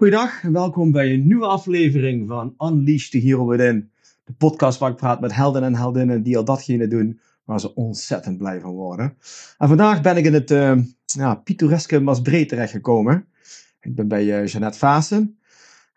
Goeiedag en welkom bij een nieuwe aflevering van Unleash the Hero Within. De podcast waar ik praat met helden en heldinnen die al datgene doen waar ze ontzettend blij van worden. En vandaag ben ik in het uh, ja, pittoreske Masbree terechtgekomen. Ik ben bij uh, Jeannette Vaassen.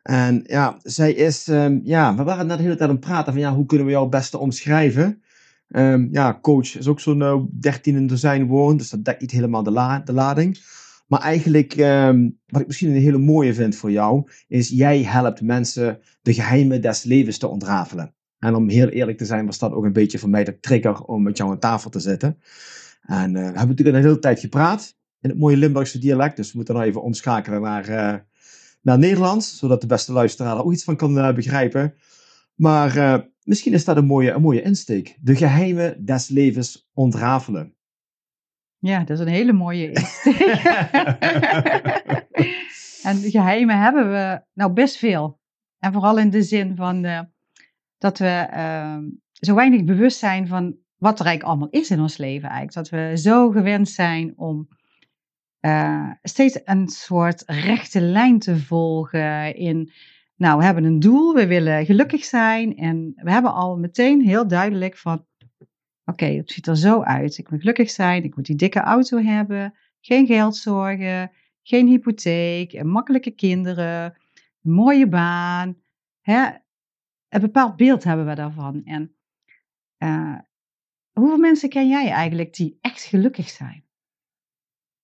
En ja, zij is, um, ja, we waren net de hele tijd aan het praten van ja, hoe kunnen we jou het beste omschrijven? Um, ja, coach is ook zo'n uh, 13 in dozijn woorden, dus dat dekt niet helemaal de, la de lading. Maar eigenlijk, um, wat ik misschien een hele mooie vind voor jou, is jij helpt mensen de geheimen des levens te ontrafelen. En om heel eerlijk te zijn, was dat ook een beetje voor mij de trigger om met jou aan tafel te zitten. En uh, we hebben natuurlijk een hele tijd gepraat in het mooie Limburgse dialect, dus we moeten nou even omschakelen naar, uh, naar Nederlands, zodat de beste luisteraar er ook iets van kan uh, begrijpen. Maar misschien is dat een mooie, een mooie insteek. De geheimen des levens ontrafelen. Ja, dat is een hele mooie insteek. en geheimen hebben we nou best veel. En vooral in de zin van uh, dat we uh, zo weinig bewust zijn van wat er eigenlijk allemaal is in ons leven. Eigenlijk. Dat we zo gewend zijn om uh, steeds een soort rechte lijn te volgen in... Nou, we hebben een doel, we willen gelukkig zijn en we hebben al meteen heel duidelijk van Oké, okay, het ziet er zo uit. Ik moet gelukkig zijn, ik moet die dikke auto hebben, geen geldzorgen, geen hypotheek, en makkelijke kinderen, een mooie baan. Hè? Een bepaald beeld hebben we daarvan. En uh, hoeveel mensen ken jij eigenlijk die echt gelukkig zijn?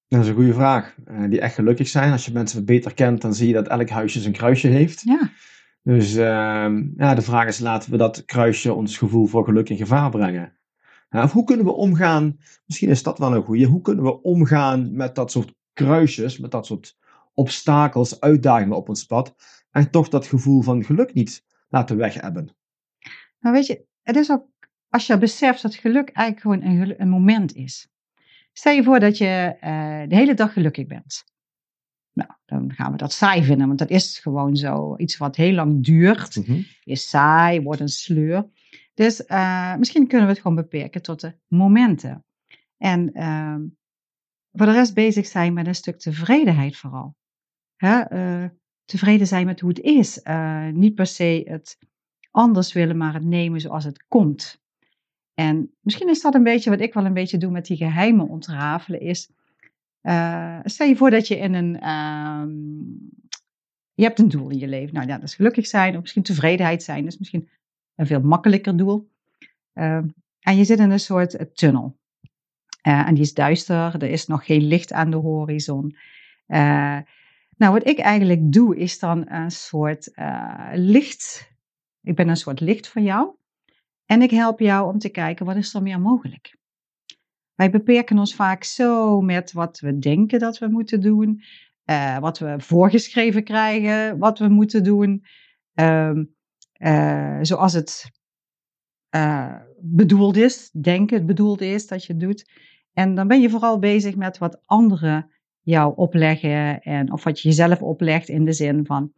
Dat is een goede vraag. Uh, die echt gelukkig zijn. Als je mensen beter kent, dan zie je dat elk huisje zijn kruisje heeft. Ja. Dus uh, ja, de vraag is, laten we dat kruisje ons gevoel voor geluk in gevaar brengen? Of hoe kunnen we omgaan, misschien is dat wel een goede, hoe kunnen we omgaan met dat soort kruisjes, met dat soort obstakels, uitdagingen op ons pad, en toch dat gevoel van geluk niet laten weg hebben? Nou weet je, het is ook, als je beseft dat geluk eigenlijk gewoon een, een moment is. Stel je voor dat je uh, de hele dag gelukkig bent. Nou, dan gaan we dat saai vinden, want dat is gewoon zo. Iets wat heel lang duurt, mm -hmm. is saai, wordt een sleur. Dus uh, misschien kunnen we het gewoon beperken tot de momenten. En uh, voor de rest bezig zijn met een stuk tevredenheid vooral. Hè? Uh, tevreden zijn met hoe het is. Uh, niet per se het anders willen, maar het nemen zoals het komt. En misschien is dat een beetje wat ik wel een beetje doe met die geheimen ontrafelen. Is, stel je voor dat je in een... Ehm, je hebt een doel in je leven. Nou ja, dat is gelukkig zijn of misschien tevredenheid zijn. Dus misschien een veel makkelijker doel. Uh, en je zit in een soort uh, tunnel. Uh, en die is duister, er is nog geen licht aan de horizon. nou, wat ik eigenlijk doe, is dan een soort licht. Ik ben een soort licht voor jou. En ik help jou om te kijken, wat is er meer mogelijk? Wij beperken ons vaak zo met wat we denken dat we moeten doen, wat we voorgeschreven krijgen, wat we moeten doen. Ehm, zoals het uh, bedoeld is, denken het bedoeld is dat je het doet. En dan ben je vooral bezig met wat anderen jou opleggen en of wat je jezelf oplegt in de zin van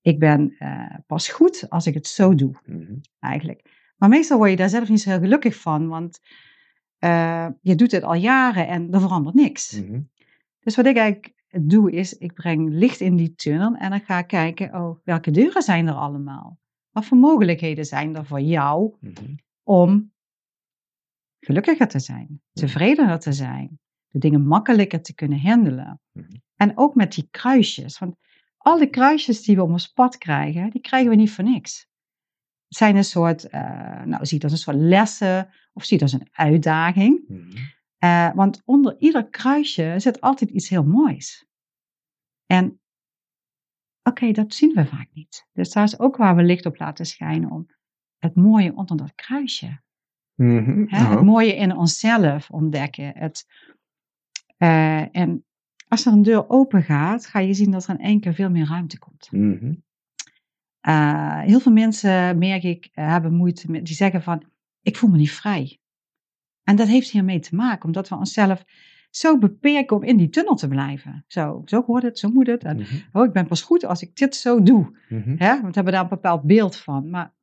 ik ben uh, pas goed als ik het zo doe, mm -hmm. eigenlijk. Maar meestal word je daar zelf niet zo heel gelukkig van, want je doet het al jaren en er verandert niks. Mm -hmm. Dus wat ik eigenlijk doe is, ik breng licht in die tunnel en dan ga ik kijken, oh, welke deuren zijn er allemaal? Wat voor mogelijkheden zijn er voor jou mm-hmm. om gelukkiger te zijn, tevredener te zijn, de dingen makkelijker te kunnen handelen? Mm-hmm. En ook met die kruisjes. Want alle kruisjes die we op ons pad krijgen, die krijgen we niet voor niks. Het zijn een soort, uh, nou zie het als een soort lessen of zie het als een uitdaging. Mm-hmm. Uh, want onder ieder kruisje zit altijd iets heel moois. En Oké, dat zien we vaak niet. Dus daar is ook waar we licht op laten schijnen om het mooie onder dat kruisje Mhm. Oh. Het mooie in onszelf ontdekken. Het, eh, en als er een deur open gaat, ga je zien dat er in één keer veel meer ruimte komt. Mhm. Eh, heel veel mensen, merk ik, hebben moeite met, die zeggen van, ik voel me niet vrij. En dat heeft hiermee te maken, omdat we onszelf zo beperken om in die tunnel te blijven. Zo, zo hoort het, zo moet het. En, Mhm. oh, ik ben pas goed als ik dit zo doe. Mhm. Hè? Want we hebben daar een bepaald beeld van. Maar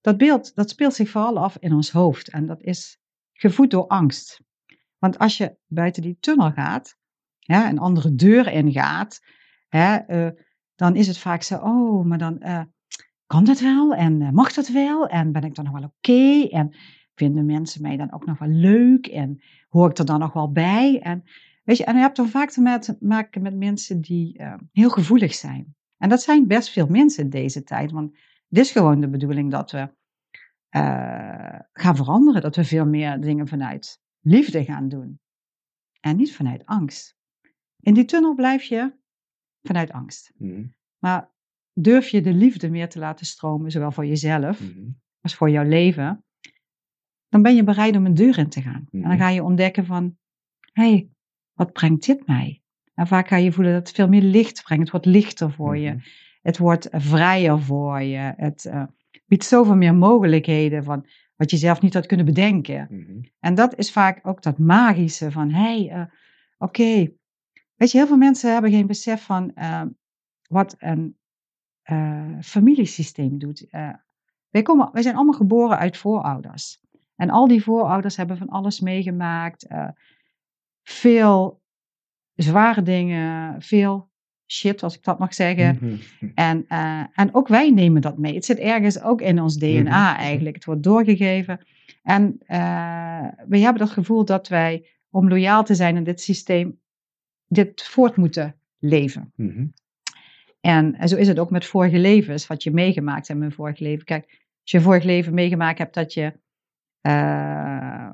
dat beeld, dat speelt zich vooral af in ons hoofd. En dat is gevoed door angst. Want als je buiten die tunnel gaat, hè, een andere deur ingaat, hè, eh, dan is het vaak zo, oh, maar dan eh, kan dat wel en eh, mag dat wel en ben ik dan nog wel oké en vinden mensen mij dan ook nog wel leuk en hoor ik er dan nog wel bij en weet je, en je hebt dan vaak te maken met mensen die eh, heel gevoelig zijn. En dat zijn best veel mensen in deze tijd, want het is gewoon de bedoeling dat we eh, gaan veranderen, dat we veel meer dingen vanuit liefde gaan doen en niet vanuit angst. In die tunnel blijf je vanuit angst. Mhm. Maar durf je de liefde meer te laten stromen, zowel voor jezelf Mhm. als voor jouw leven, dan ben je bereid om een deur in te gaan. En dan ga je ontdekken van, hé, hey, wat brengt dit mij? En vaak ga je voelen dat het veel meer licht brengt. Het wordt lichter voor je. Het wordt eh, vrijer voor je. Het eh, biedt zoveel meer mogelijkheden van wat je zelf niet had kunnen bedenken. En dat is vaak ook dat magische van, hé, hey, eh, oké. Weet je, heel veel mensen hebben geen besef van wat een familiesysteem doet. Wij, komen, wij zijn allemaal geboren uit voorouders. En al die voorouders hebben van alles meegemaakt. eh, veel zware dingen, veel shit, als ik dat mag zeggen. Mhm. En, eh, en ook wij nemen dat mee. Het zit ergens ook in ons DNA Mhm. eigenlijk. Het wordt doorgegeven. En eh wij hebben dat gevoel dat wij, om loyaal te zijn in dit systeem, dit voort moeten leven. Mhm. En, en zo is het ook met vorige levens, wat je meegemaakt hebt in mijn vorige leven. Kijk, als je een vorig leven meegemaakt hebt dat je, eh,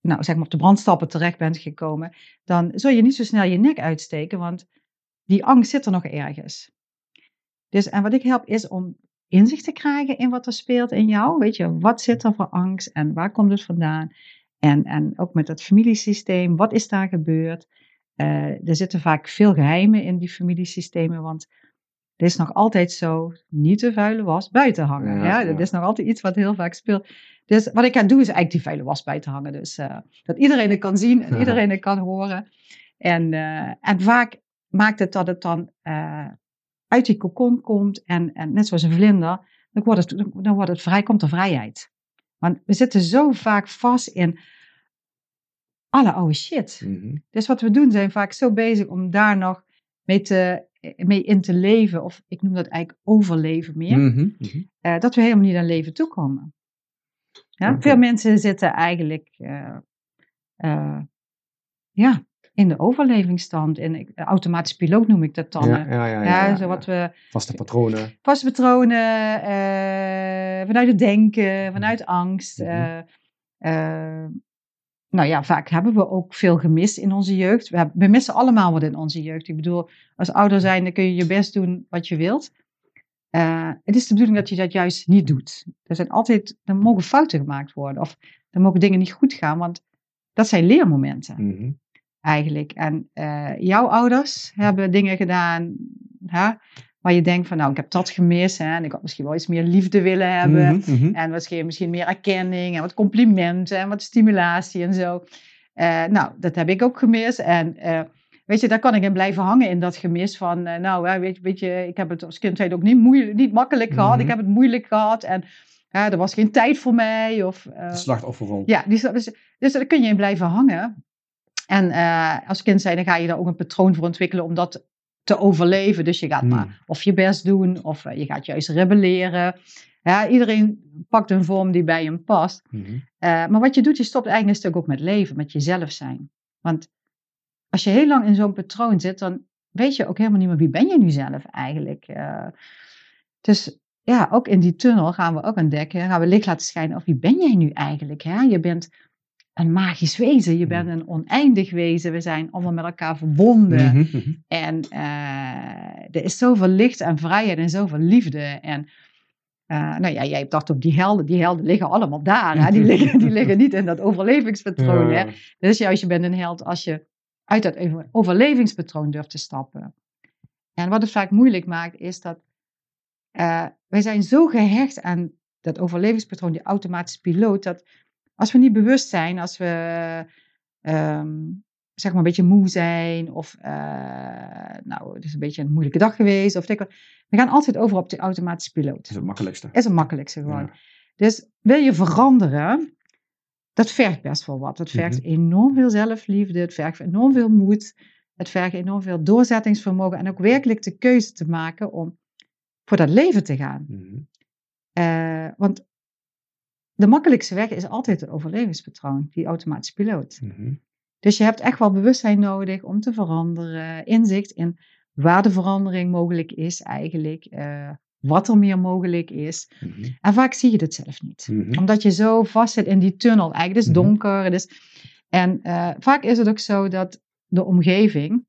nou zeg maar op de brandstappen terecht bent gekomen, dan zul je niet zo snel je nek uitsteken, want die angst zit er nog ergens. Dus, en wat ik help is om inzicht te krijgen in wat er speelt in jou. Weet je, wat zit er voor angst en waar komt het vandaan? En, en ook met dat familiesysteem, wat is daar gebeurd? Eh, er zitten vaak veel geheimen in die familiesystemen, want er is nog altijd zo, niet de vuile was buiten hangen. Ja, Ja, ja. Dat is nog altijd iets wat heel vaak speelt. Dus wat ik ga doen is eigenlijk die vuile was buiten hangen. Dus eh, dat iedereen het kan zien en Ja. iedereen het kan horen. En, eh, en vaak maakt het dat het dan eh, uit die kokon komt en, en net zoals een vlinder, dan wordt het, dan wordt het vrij, komt er vrijheid. Want we zitten zo vaak vast in alle oude shit. Mhm. Dus wat we doen zijn vaak zo bezig om daar nog mee, te, mee in te leven. Of ik noem dat eigenlijk overleven meer. Mhm. Mhm. eh, dat we helemaal niet aan leven toekomen. Ja? Veel mensen zitten eigenlijk eh, eh, ja, in de overlevingsstand. In ik- automatisch piloot noem ik dat dan. Ja, eh. ja, ja, zo wat we Vaste patronen. vaste patronen, eh, vanuit het denken, vanuit angst. Mhm. eh, eh, nou ja, vaak hebben we ook veel gemist in onze jeugd. We, hebben- we missen allemaal wat in onze jeugd. Ik bedoel, als ouder zijn, dan kun je je best doen wat je wilt. Eh, het is de bedoeling dat je dat juist niet doet. Er zijn altijd, er mogen fouten gemaakt worden. Of er mogen dingen niet goed gaan, want dat zijn leermomenten Mhm. eigenlijk. En eh, jouw ouders hebben dingen gedaan hè, waar je denkt van nou, ik heb dat gemist. Hè, en ik had misschien wel iets meer liefde willen hebben. Mhm, mhm. En misschien, misschien meer erkenning en wat complimenten en wat stimulatie en zo. Eh, nou, dat heb ik ook gemist. En eh, weet je, daar kan ik in blijven hangen in dat gemis van, eh, nou, weet, je- weet je, ik heb het als kind ook niet, moeilijk, niet makkelijk gehad. Mhm. Ik heb het moeilijk gehad en er was geen tijd voor mij. Of, De slachtofferrol. ja, dus, dus, dus daar kun je in blijven hangen. En als kind zijn, dan ga je daar ook een patroon voor ontwikkelen om dat te overleven. Dus je gaat Hmm. maar of je best doen, of eh, je gaat juist rebelleren. Ja, iedereen pakt een vorm die bij hem past. Mhm. Eh, maar wat je doet, je stopt eigenlijk een stuk ook met leven, met jezelf zijn. Want als je heel lang in zo'n patroon zit, dan weet je ook helemaal niet meer wie ben je nu zelf eigenlijk. Eh, dus ja, ook in die tunnel gaan we ook ontdekken, gaan we licht laten schijnen of wie ben jij nu eigenlijk. Hè? Je bent een magisch wezen, je bent een oneindig wezen, we zijn allemaal met elkaar verbonden. Mhm, mhm. En eh, er is zoveel licht en vrijheid en zoveel liefde. En Uh, nou ja, jij dacht op die helden. Die helden liggen allemaal daar. Hè? Die, liggen, die liggen niet in dat overlevingspatroon. Hè? Dus juist, je bent een held als je uit dat overlevingspatroon durft te stappen. En wat het vaak moeilijk maakt, is dat uh, wij zijn zo gehecht aan dat overlevingspatroon, die automatische piloot, dat als we niet bewust zijn, als we um, zeg maar een beetje moe zijn, of uh, nou, het is een beetje een moeilijke dag geweest, of we gaan altijd over op de automatische piloot. Dat is het makkelijkste. is het makkelijkste gewoon. Dus wil je veranderen, dat vergt best wel wat. Het vergt mhm. enorm veel zelfliefde, het vergt enorm veel moed, het vergt enorm veel doorzettingsvermogen en ook werkelijk de keuze te maken om voor dat leven te gaan. Mm want de makkelijkste weg is altijd het overlevingspatroon, die automatische piloot. Mhm. Dus je hebt echt wel bewustzijn nodig om te veranderen, inzicht in waar de verandering mogelijk is eigenlijk, uh, wat er meer mogelijk is. Mhm. En vaak zie je het zelf niet, mhm. omdat je zo vast zit in die tunnel. Eigenlijk, het is donker. Het is, en uh, vaak is het ook zo dat de omgeving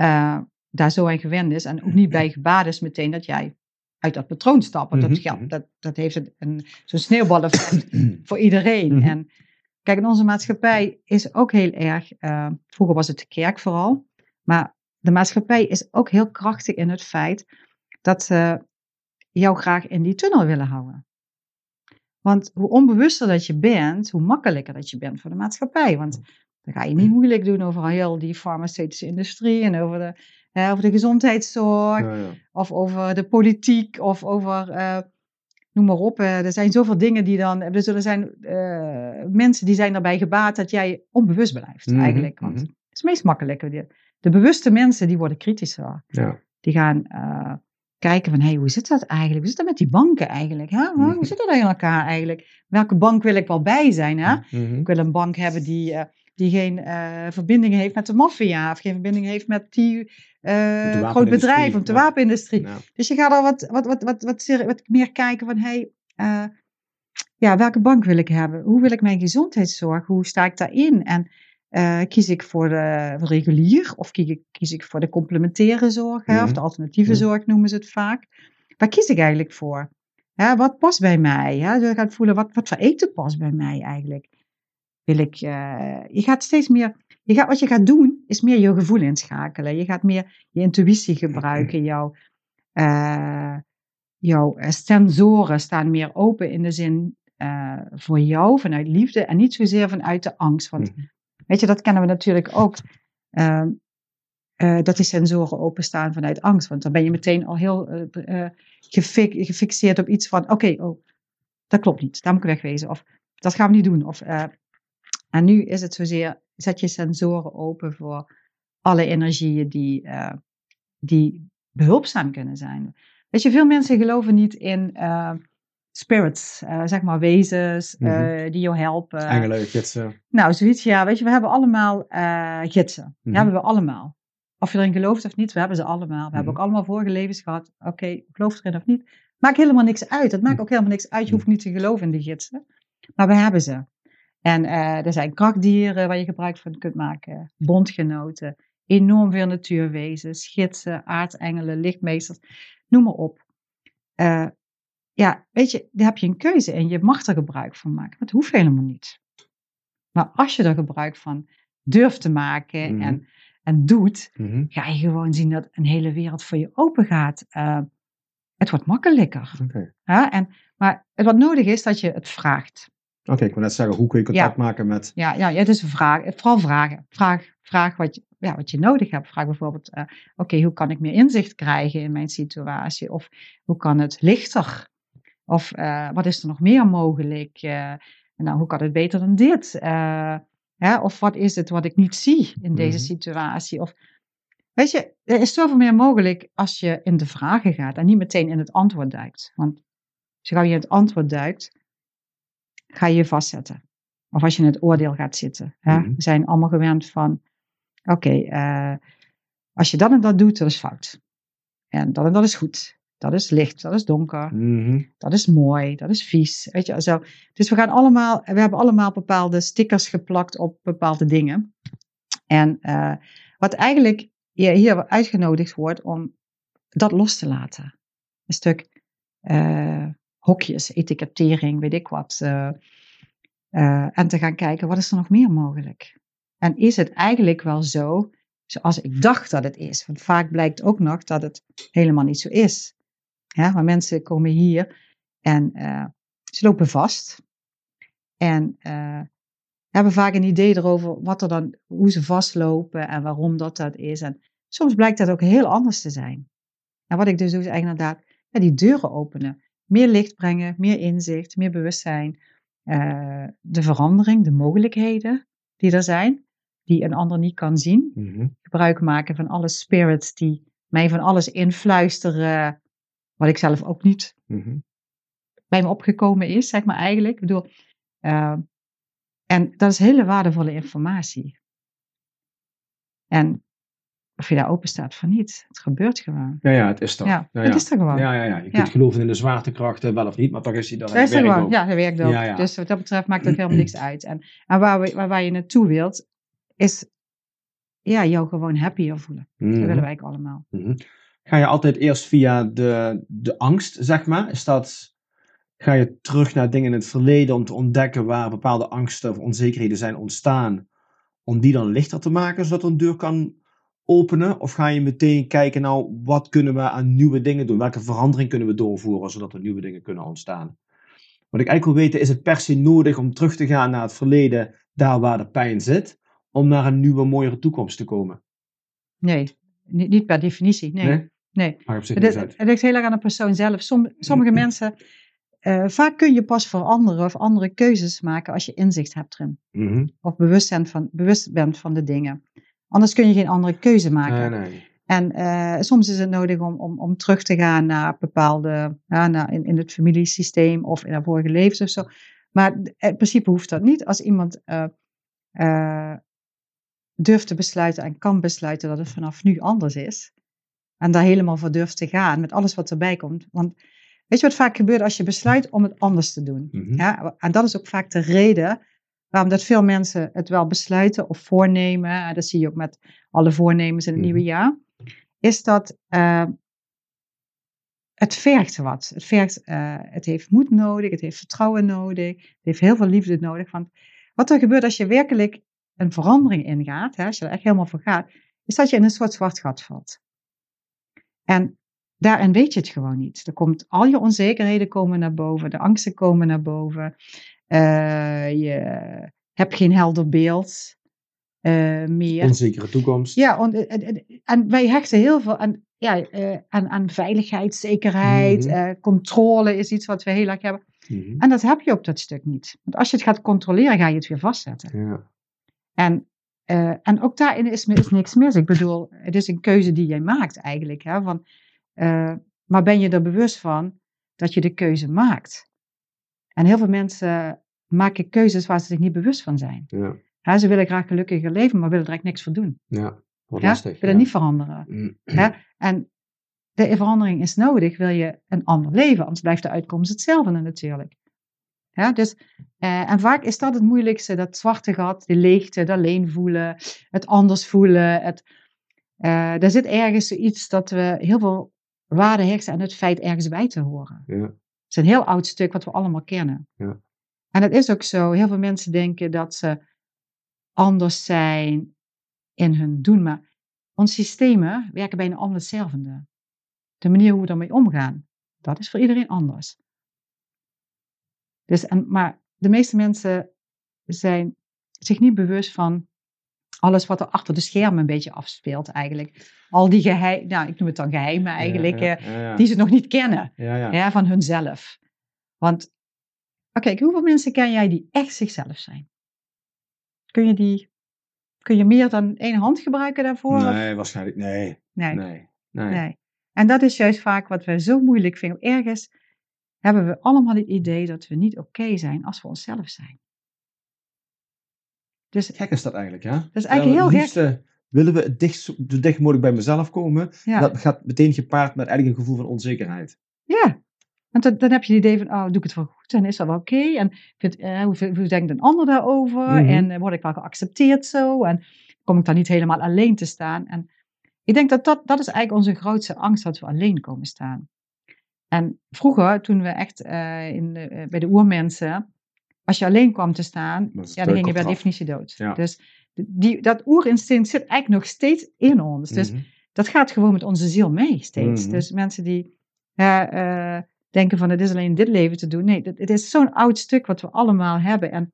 uh, daar zo aan gewend is en ook niet bij gebaat is meteen dat jij uit dat patroon stappen. Dat, mhm. dat, dat heeft een, zo'n sneeuwbaleffect voor iedereen. Mhm. En kijk, in onze maatschappij is ook heel erg, uh, vroeger was het de kerk vooral, maar de maatschappij is ook heel krachtig in het feit dat ze jou graag in die tunnel willen houden. Want hoe onbewuster dat je bent, hoe makkelijker dat je bent voor de maatschappij. Want dan ga je niet moeilijk doen over heel die farmaceutische industrie en over de over de gezondheidszorg, ja, ja. of over de politiek, of over, uh, noem maar op. er zijn zoveel dingen die dan, er zullen zijn uh, mensen die zijn daarbij gebaat dat jij onbewust blijft mm -hmm, eigenlijk. Want mm -hmm. het is het meest makkelijke. De, de, bewuste mensen, die worden kritischer. Ja. Die gaan kijken van, hé, hey, hoe zit dat eigenlijk? Hoe zit dat met die banken eigenlijk? Hè? Hoe mhm. zit dat in elkaar eigenlijk? Welke bank wil ik wel bij zijn? Hè? Ik wil een bank hebben die die geen uh, verbindingen heeft met de maffia of geen verbinding heeft met die uh, groot bedrijf of de wapenindustrie. Dus je gaat al wat, wat, wat, wat, wat, wat meer kijken van hey, uh, ja, welke bank wil ik hebben? Hoe wil ik mijn gezondheidszorg? Hoe sta ik daarin? En kies ik voor, de, voor regulier of kies ik, kies ik voor de complementaire zorg hè, of de alternatieve zorg noemen ze het vaak? Waar kies ik eigenlijk voor? Ja, wat past bij mij? Ja, dus je gaat voelen, wat, wat voor eten past bij mij eigenlijk? Wil ik, uh, je gaat steeds meer, je gaat, wat je gaat doen, is meer je gevoel inschakelen. Je gaat meer je intuïtie gebruiken. Jouw, uh, jouw eh, sensoren staan meer open in de zin uh, voor jou, vanuit liefde en niet zozeer vanuit de angst. Want mhm. weet je, dat kennen we natuurlijk ook. Uh, dat die sensoren openstaan vanuit angst. Want dan ben je meteen al heel gefixeerd op iets van: oké, oh, dat klopt niet, daar moet ik wegwezen. Of dat gaan we niet doen. Of en nu is het zozeer, zet je sensoren open voor alle energieën die, uh, die behulpzaam kunnen zijn. Weet je, veel mensen geloven niet in uh, spirits, uh, zeg maar wezens mm die jou helpen. Engelen, gidsen. Nou, zoiets, ja. Weet je, we hebben allemaal gidsen. Mm -hmm. hebben we allemaal. Of je erin gelooft of niet, we hebben ze allemaal. We hebben mhm. ook allemaal vorige levens gehad. Oké, okay, geloof erin of niet. Maakt helemaal niks uit. Het maakt mhm. ook helemaal niks uit. Je hoeft niet te geloven in die gidsen. Maar we hebben ze. En uh, er zijn krachtdieren waar je gebruik van kunt maken, bondgenoten, enorm veel natuurwezens, gidsen, aartsengelen, lichtmeesters, noem maar op. Uh, ja, weet je, daar heb je een keuze en je mag er gebruik van maken. Maar het hoeft helemaal niet. Maar als je er gebruik van durft te maken mhm. en, en doet, mhm. ga je gewoon zien dat een hele wereld voor je open gaat. Uh, het wordt makkelijker. Okay. Ja, en, maar wat nodig is dat je het vraagt. Oké, ik wil net zeggen, hoe kun je contact maken met... Ja, ja, het is een vraag. Vooral vragen. Vraag, vraag wat, je, ja, wat je nodig hebt. Vraag bijvoorbeeld, uh, oké, hoe kan ik meer inzicht krijgen in mijn situatie? Of hoe kan het lichter? Of uh, wat is er nog meer mogelijk? Uh, nou, hoe kan het beter dan dit? Hè? Of wat is het wat ik niet zie in deze mhm. situatie? Of, weet je, er is zoveel meer mogelijk als je in de vragen gaat en niet meteen in het antwoord duikt. Want als je in het antwoord duikt, ga je je vastzetten. Of als je in het oordeel gaat zitten. Hè? Mhm. We zijn allemaal gewend van, oké, uh, als je dat en dat doet, dat is fout. En dat en dat is goed. Dat is licht, dat is donker, mhm. dat is mooi, dat is vies. Weet je, zo. Dus we gaan allemaal, we hebben allemaal bepaalde stickers geplakt op bepaalde dingen. En uh, wat eigenlijk je hier uitgenodigd wordt om dat los te laten. Een stuk eh, hokjes, etikettering, weet ik wat. eh, eh, en te gaan kijken, wat is er nog meer mogelijk? En is het eigenlijk wel zo, zoals ik dacht dat het is? Want vaak blijkt ook nog dat het helemaal niet zo is. Ja, maar mensen komen hier en eh, ze lopen vast. En hebben vaak een idee erover wat er dan, hoe ze vastlopen en waarom dat dat is. En soms blijkt dat ook heel anders te zijn. En wat ik dus doe is eigenlijk inderdaad die deuren openen. Meer licht brengen, meer inzicht, meer bewustzijn. eh, de verandering, de mogelijkheden die er zijn, die een ander niet kan zien. Mhm. Gebruik maken van alle spirits die mij van alles influisteren, wat ik zelf ook niet Mhm. bij me opgekomen is, zeg maar eigenlijk. Ik bedoel, eh, en dat is hele waardevolle informatie. En of je daar open staat voor niet, het gebeurt gewoon. Ja, ja, het is toch. Ja, ja, het ja. is er gewoon. Ja, ja, ja. Je kunt geloven in de zwaartekrachten, wel of niet, maar toch is hij dan Dat is er gewoon. ook. Ja, dat werkt ook. Dus wat dat betreft maakt het helemaal niks uit. En, en waar, we, waar, waar je naartoe wilt, is ja, jou gewoon happier voelen. Mhm. Dat willen wij ook allemaal. Mhm. Ga je altijd eerst via de, de angst, zeg maar? Is dat, ga je terug naar dingen in het verleden om te ontdekken waar bepaalde angsten of onzekerheden zijn ontstaan, om die dan lichter te maken, zodat een deur kan openen? Of ga je meteen kijken, nou, wat kunnen we aan nieuwe dingen doen? Welke verandering kunnen we doorvoeren, zodat er nieuwe dingen kunnen ontstaan? Wat ik eigenlijk wil weten, is het per se nodig om terug te gaan naar het verleden, daar waar de pijn zit, om naar een nieuwe, mooiere toekomst te komen? Nee, niet, per definitie. Nee. nee. Maar op zich Het, ligt heel erg aan de persoon zelf. Som, sommige mensen, eh, vaak kun je pas veranderen of andere keuzes maken als je inzicht hebt erin. Mhm. Of bewust, van, bewust bent van de dingen. Anders kun je geen andere keuze maken. Nee, nee. En eh, soms is het nodig om, om, om terug te gaan naar bepaalde, ja, naar in, in het familiesysteem of in haar vorige levens of zo. Maar in principe hoeft dat niet. Als iemand eh, eh, durft te besluiten en kan besluiten dat het vanaf nu anders is. En daar helemaal voor durft te gaan met alles wat erbij komt. Want weet je wat vaak gebeurt als je besluit om het anders te doen? Mhm. Ja, en dat is ook vaak de reden waarom dat veel mensen het wel besluiten of voornemen. En dat zie je ook met alle voornemens in het Mhm. nieuwe jaar. Is dat eh, het vergt wat. Het, vergt, eh, het heeft moed nodig, het heeft vertrouwen nodig, het heeft heel veel liefde nodig. Want wat er gebeurt als je werkelijk een verandering ingaat, hè, als je er echt helemaal voor gaat, is dat je in een soort zwart gat valt. En daarin weet je het gewoon niet. Er komt, al je onzekerheden komen naar boven, de angsten komen naar boven. Eh, je hebt geen helder beeld eh, meer. Onzekere toekomst. Ja, on- en- en- en wij hechten heel veel aan, ja, eh, aan, aan veiligheid, zekerheid, Mhm. eh, controle is iets wat we heel erg hebben. Mhm. En dat heb je op dat stuk niet. Want als je het gaat controleren, ga je het weer vastzetten. Ja. En, eh, en ook daarin is, is niks mis. Ik bedoel, het is een keuze die jij maakt eigenlijk. Hè, van, eh, maar ben je er bewust van dat je de keuze maakt? En heel veel mensen maken keuzes waar ze zich niet bewust van zijn. Ja. Ze willen graag gelukkiger leven, maar willen er eigenlijk niks voor doen. Ja. Wordt Ja, lastig. willen ja. niet veranderen. Mm. En de verandering is nodig, wil je een ander leven, anders blijft de uitkomst hetzelfde natuurlijk. Ja, dus, eh, en vaak is dat het moeilijkste, dat zwarte gat, de leegte, dat alleen voelen, het anders voelen. Het, eh er zit ergens zoiets dat we heel veel waarde hechten aan het feit ergens bij te horen. Ja. Het is een heel oud stuk wat we allemaal kennen. Ja. En het is ook zo, heel veel mensen denken dat ze anders zijn in hun doen, maar onze systemen werken bijna allemaal hetzelfde. De manier hoe we ermee omgaan, dat is voor iedereen anders. Dus, en, maar de meeste mensen zijn zich niet bewust van alles wat er achter de schermen een beetje afspeelt eigenlijk. Al die geheim, nou ik noem het dan geheimen eigenlijk, Ja, eh, ja, ja, ja. die ze nog niet kennen van hunzelf. Want, oké, hoeveel mensen ken jij die echt zichzelf zijn? Kun je die, kun je meer dan één hand gebruiken daarvoor? Of- Nee, waarschijnlijk. Nee. nee, Nee. Nee. nee. En dat is juist vaak wat we zo moeilijk vinden. Ergens hebben we allemaal het idee dat we niet oké zijn als we onszelf zijn. Dus Gek is dat eigenlijk, ja? is eigenlijk heel gek. willen we het dicht, zo dicht mogelijk bij mezelf komen. ja, Dat gaat meteen gepaard met eigenlijk een gevoel van onzekerheid. ja. Want dan, dan heb je het idee van, oh, doe ik het wel goed en is dat wel oké? En vind, eh, hoe, hoe denkt een ander daarover? Mhm. En eh, word ik wel geaccepteerd zo? En kom ik dan niet helemaal alleen te staan? En ik denk dat dat, dat is eigenlijk onze grootste angst, dat we alleen komen staan. En vroeger, toen we echt eh, in de, bij de oermensen, als je alleen kwam te staan, ja, dan ging je per eraf. definitie dood. Ja. Dus die, dat oerinstinct zit eigenlijk nog steeds in ons. Dus Mhm. dat gaat gewoon met onze ziel mee steeds. Mhm. Dus mensen die ja, denken van het is alleen dit leven te doen. Nee, dat- het is zo'n oud stuk wat we allemaal hebben. En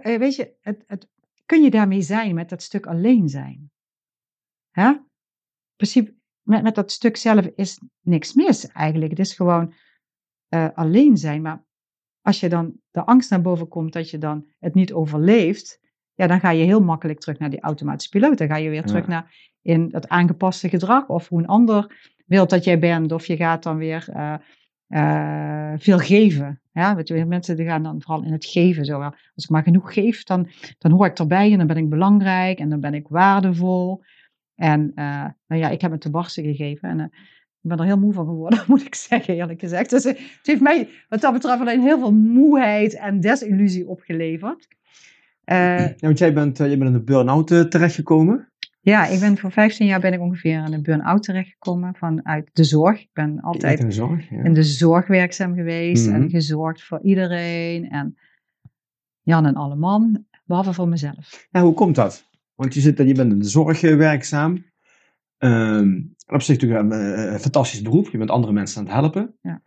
eh, weet je, het, het, kun je daarmee zijn met dat stuk alleen zijn? Hè? In principe, met, met dat stuk zelf is niks mis eigenlijk. Het is gewoon eh, alleen zijn. Maar als je dan de angst naar boven komt dat je dan het niet overleeft, ja, dan ga je heel makkelijk terug naar die automatische piloot. Dan ga je weer Ja. terug naar in het aangepaste gedrag of hoe een ander wil dat jij bent. Of je gaat dan weer eh, eh, veel geven. Ja, weet je, mensen die gaan dan vooral in het geven. Zo. Als ik maar genoeg geef, dan, dan hoor ik erbij en dan ben ik belangrijk en dan ben ik waardevol. En eh, nou ja, ik heb het te barsten gegeven en ik ben er heel moe van geworden, moet ik zeggen, eerlijk gezegd. Dus het heeft mij wat dat betreft alleen heel veel moeheid en desillusie opgeleverd. Ja, want jij bent, jij bent in de burn-out terechtgekomen. Ja, ik ben voor 15 jaar ben ik ongeveer in een burn-out terechtgekomen vanuit de zorg. Ik ben altijd in de zorg. Ja. in de zorg werkzaam geweest Mhm. en gezorgd voor iedereen en Jan en alle man, behalve voor mezelf. Ja, hoe komt dat? Want je, zit, je bent in de zorg eh, werkzaam. Ehm, op zich natuurlijk een, eh, fantastisch beroep. Je bent andere mensen aan het helpen. Ja.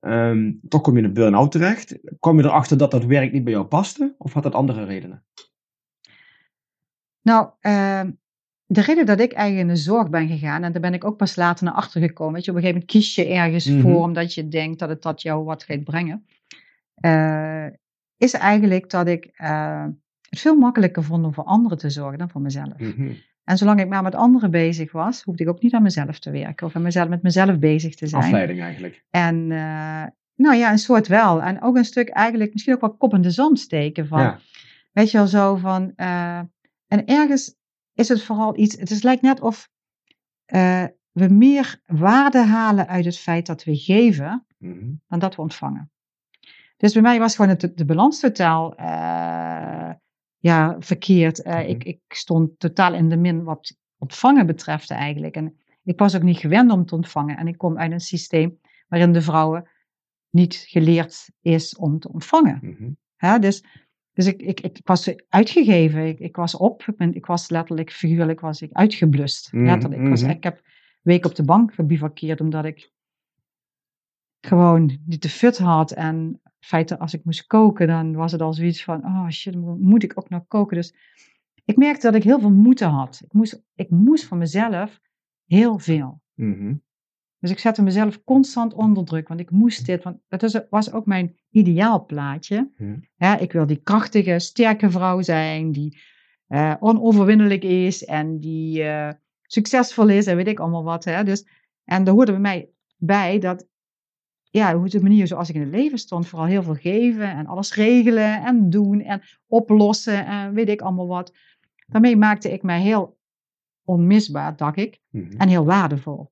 Ehm, toch kom je in een burn-out terecht. Kwam je erachter dat dat werk niet bij jou paste? Of had dat andere redenen? Nou, ehm, de reden dat ik eigenlijk in de zorg ben gegaan, en daar ben ik ook pas later naar achter gekomen. Weet je, op een gegeven moment kies je ergens Mhm. voor omdat je denkt dat het dat jou wat gaat brengen. eh, is eigenlijk dat ik eh, het veel makkelijker vond om voor anderen te zorgen dan voor mezelf. Mhm. En zolang ik maar met anderen bezig was, hoefde ik ook niet aan mezelf te werken of aan mezelf, met mezelf bezig te zijn. Afleiding eigenlijk. En eh, nou ja, een soort wel. En ook een stuk eigenlijk misschien ook wel kop in de zand steken van, Ja. weet je wel zo van, en ergens is het vooral iets, het is lijkt net of eh, we meer waarde halen uit het feit dat we geven Mhm. dan dat we ontvangen. Dus bij mij was gewoon het, de balans totaal eh, ja, verkeerd. Eh, Mhm. ik, ik stond totaal in de min wat ontvangen betreft eigenlijk. En ik was ook niet gewend om te ontvangen. En ik kom uit een systeem waarin de vrouwen niet geleerd is om te ontvangen. Mhm. Dus dus ik, ik, ik was uitgegeven, ik, ik was op, ik, ben- ik was letterlijk, figuurlijk was ik uitgeblust. Mhm, Letterlijk. Ik, was, mhm. ik heb weken op de bank gebivakkeerd omdat ik gewoon niet de fut had. En in feite, als ik moest koken, dan was het al zoiets van, oh shit, moet ik ook nog koken? Dus ik merkte dat ik heel veel moeten had. Ik moest, ik moest van mezelf heel veel. Mhm. Dus ik zette mezelf constant onder druk, want ik moest dit. Want dat was ook mijn ideaalplaatje. Ja, ik wil die krachtige, sterke vrouw zijn, die eh, onoverwinnelijk is en die eh, succesvol is en weet ik allemaal wat. Hè. Dus, en daar hoorde bij mij bij dat, ja, hoe de manier zoals ik in het leven stond, vooral heel veel geven en alles regelen en doen en oplossen en weet ik allemaal wat. Daarmee maakte ik mij heel onmisbaar, dacht ik Mhm. en heel waardevol.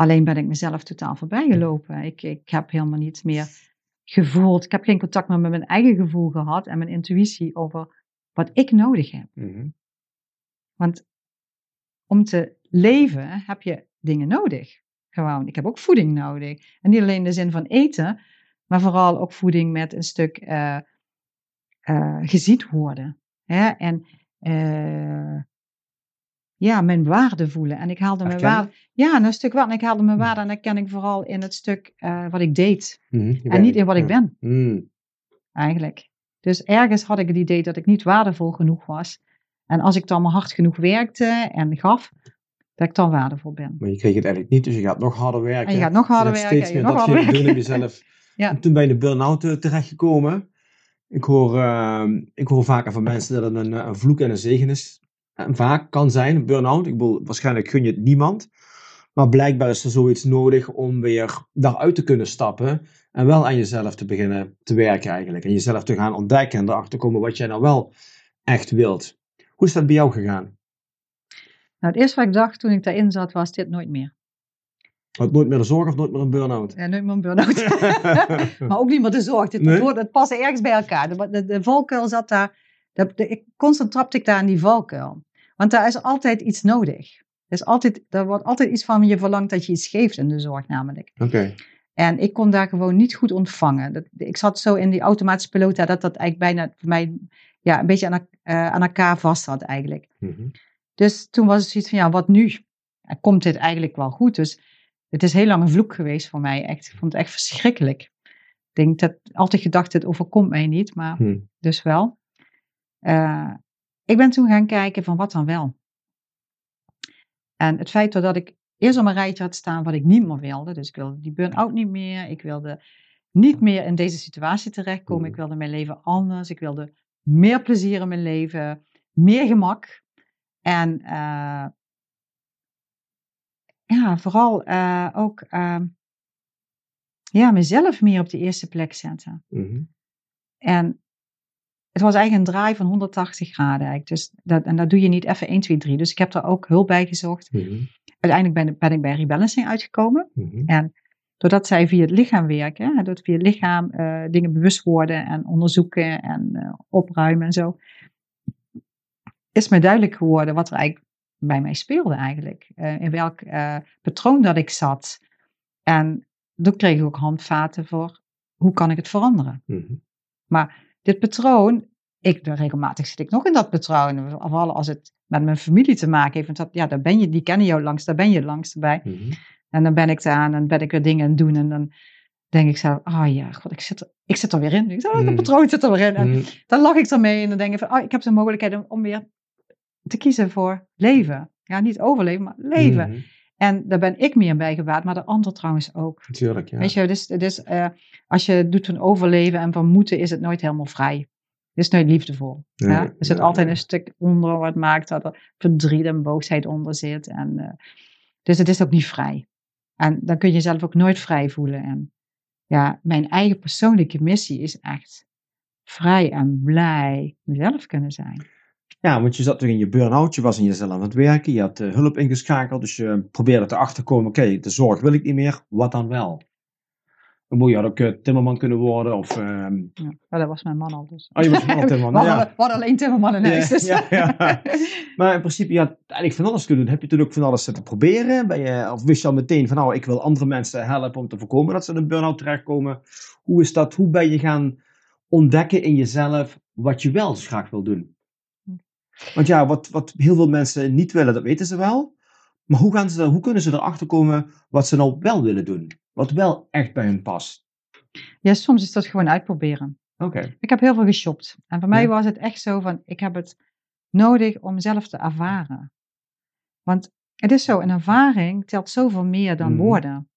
Alleen ben ik mezelf totaal voorbij gelopen. Ik, ik heb helemaal niet meer gevoeld. Ik heb geen contact meer met mijn eigen gevoel gehad en mijn intuïtie over wat ik nodig heb. Mhm. Want om te leven heb je dingen nodig. Gewoon, ik heb ook voeding nodig. En niet alleen in de zin van eten, maar vooral ook voeding met een stuk eh eh, gezien worden. Hè? En eh, ja, mijn waarde voelen. En ik haalde mijn waarde. Ja, een stuk waarde. En ik haalde mijn waarde en dat ken ik vooral in het stuk eh, wat ik deed. Mhm. En niet in wat ik ben, Mhm. eigenlijk. Dus ergens had ik het idee dat ik niet waardevol genoeg was. En als ik dan maar hard genoeg werkte en gaf, dat ik dan waardevol ben. Maar je kreeg het eigenlijk niet, dus je gaat nog harder werken. En je gaat nog harder werken. steeds meer nog doen werken. op jezelf. Ja. En toen ben je in de burn-out eh, terechtgekomen. Ik hoor, ehm, ik hoor vaker van mensen dat het een, eh, een vloek en een zegen is. Vaak kan zijn, een burn-out. Ik bedoel, waarschijnlijk gun je het niemand. Maar blijkbaar is er zoiets nodig om weer daaruit te kunnen stappen. En wel aan jezelf te beginnen te werken eigenlijk. En jezelf te gaan ontdekken en erachter komen wat jij nou wel echt wilt. Hoe is dat bij jou gegaan? Nou, het eerste wat ik dacht toen ik daarin zat, was dit nooit meer. Had nooit meer de zorg of nooit meer een burn-out? Ja, nooit meer een burn-out. maar ook niet meer de zorg. Dit, Nee? het past ergens bij elkaar. De, de, de valkuil zat daar. De, de- ik, constant trapte ik daar in die valkuil. Want daar is altijd iets nodig. Er, is altijd, er wordt altijd iets van je verlangd dat je iets geeft in de zorg namelijk. Oké. En ik kon daar gewoon niet goed ontvangen. Dat, ik zat zo in die automatische piloot, dat dat eigenlijk bijna voor mij ja, een beetje aan, uh, aan elkaar vast had eigenlijk. Mhm. Dus toen was het zoiets van, ja, wat nu? Komt dit eigenlijk wel goed? Dus het is heel lang een vloek geweest voor mij. Echt, ik vond het echt verschrikkelijk. Ik denk dat altijd gedacht, het overkomt mij niet, maar Hm. dus wel. Eh, ik ben toen gaan kijken van wat dan wel. En het feit dat ik eerst op mijn rijtje had staan wat ik niet meer wilde. Dus ik wilde die burn-out niet meer. Ik wilde niet meer in deze situatie terechtkomen. Ik wilde mijn leven anders. Ik wilde meer plezier in mijn leven. Meer gemak. En eh, ja, vooral eh, ook eh, ja, mezelf meer op de eerste plek zetten. Mhm. En het was eigenlijk een draai van 180 graden. Eigenlijk. Dus dat, en dat doe je niet even 1, 2, 3. Dus ik heb er ook hulp bij gezocht. Mhm. Uiteindelijk ben, ben ik bij rebalancing uitgekomen. Mhm. En doordat zij via het lichaam werken, hè, door via het lichaam eh, dingen bewust worden en onderzoeken en eh, opruimen en zo, is mij duidelijk geworden wat er eigenlijk bij mij speelde eigenlijk. Eh, in welk patroon dat ik zat. En toen kreeg ik ook handvaten voor hoe kan ik het veranderen. Mhm. Dit patroon, ik, regelmatig zit ik nog in dat patroon. Vooral als het met mijn familie te maken heeft. Want dat, ja, daar ben je, die kennen jou langs, daar ben je langs bij. Mhm. En dan ben ik daar en dan ben ik weer dingen aan het doen. En dan denk ik zo, ah ja, god, ik zit, er, ik zit er weer in. Ik zeg, oh, dat Mm. patroon zit er weer in. En Mhm. dan lach ik ermee en dan denk ik van, oh, ik heb de mogelijkheid om, om weer te kiezen voor leven. Ja, niet overleven, maar leven. Mhm. En daar ben ik meer bij gebaat, maar de ander trouwens ook. Tuurlijk, ja. Weet je, dus, dus eh, als je doet van overleven en van moeten, is het nooit helemaal vrij. Het is nooit liefdevol. Nee, ja? Er zit ja, altijd ja. een stuk onder wat maakt dat er verdriet en boosheid onder zit. En, eh, dus het is ook niet vrij. En dan kun je jezelf ook nooit vrij voelen. En ja, mijn eigen persoonlijke missie is echt vrij en blij mezelf kunnen zijn. Ja, want je zat toch in je burn-out, je was in jezelf aan het werken, je had eh, hulp ingeschakeld, dus je probeerde erachter te komen, oké, de zorg wil ik niet meer, wat dan wel? Dan moet je had ook timmerman kunnen worden, of... ehm Ja, dat was mijn man al dus. oh, je was We timmerman, ja. we hadden alleen timmerman in huis. Ja, dus. ja, ja. Maar in principe, je had eigenlijk van alles kunnen doen. Heb je toen ook van alles zitten proberen? Ben je, of wist je al meteen van, nou, ik wil andere mensen helpen om te voorkomen dat ze in een burn-out terechtkomen? Hoe is dat? Hoe ben je gaan ontdekken in jezelf wat je wel graag wil doen? Want ja, wat, wat heel veel mensen niet willen, dat weten ze wel. Maar hoe, gaan ze, hoe kunnen ze erachter komen wat ze nou wel willen doen? Wat wel echt bij hun past? ja, soms is dat gewoon uitproberen. Oké. Ik heb heel veel geshopt. En voor mij Ja. was het echt zo van, ik heb het nodig om zelf te ervaren. Want het is zo, een ervaring telt zoveel meer dan Mhm. woorden.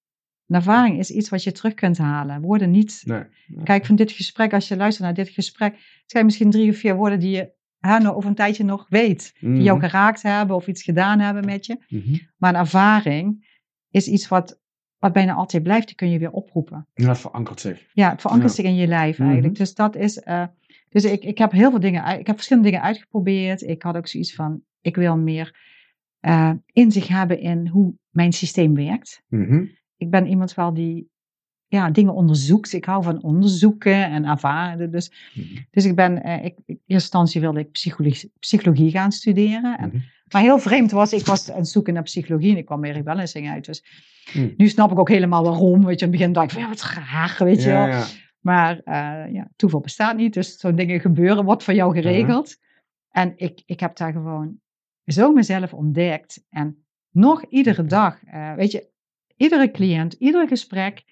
Een ervaring is iets wat je terug kunt halen. Woorden niet. Nee. Kijk, van dit gesprek, als je luistert naar dit gesprek, zijn misschien drie of vier woorden die je hè, over een tijdje nog weet. Die jou Mhm. geraakt hebben of iets gedaan hebben met je. Mhm. Maar een ervaring is iets wat, wat bijna altijd blijft. Die kun je weer oproepen. Ja, dat verankert zich. Ja, het verankert Ja. zich in je lijf Mhm. eigenlijk. Dus dat is. eh, dus ik, ik heb heel veel dingen. Ik heb verschillende dingen uitgeprobeerd. Ik had ook zoiets van: ik wil meer eh, inzicht hebben in hoe mijn systeem werkt. Ik ben iemand wel die ja, dingen onderzoekt. Ik hou van onderzoeken en ervaren. Dus, Mhm. dus ik ben. eh, ik, in eerste instantie wilde ik psychologie, psychologie gaan studeren. En, Mhm. maar heel vreemd was, ik was aan het zoeken naar psychologie en ik kwam bij rebalancing uit. Dus Mhm. nu snap ik ook helemaal waarom. Weet je, in het begin dacht ik van ja, wat raar, weet je wel. Ja. Maar eh, ja, toeval bestaat niet, dus zo'n dingen gebeuren, wordt voor jou geregeld. En ik, ik heb daar gewoon zo mezelf ontdekt. En nog iedere dag, eh, weet je, iedere cliënt, ieder gesprek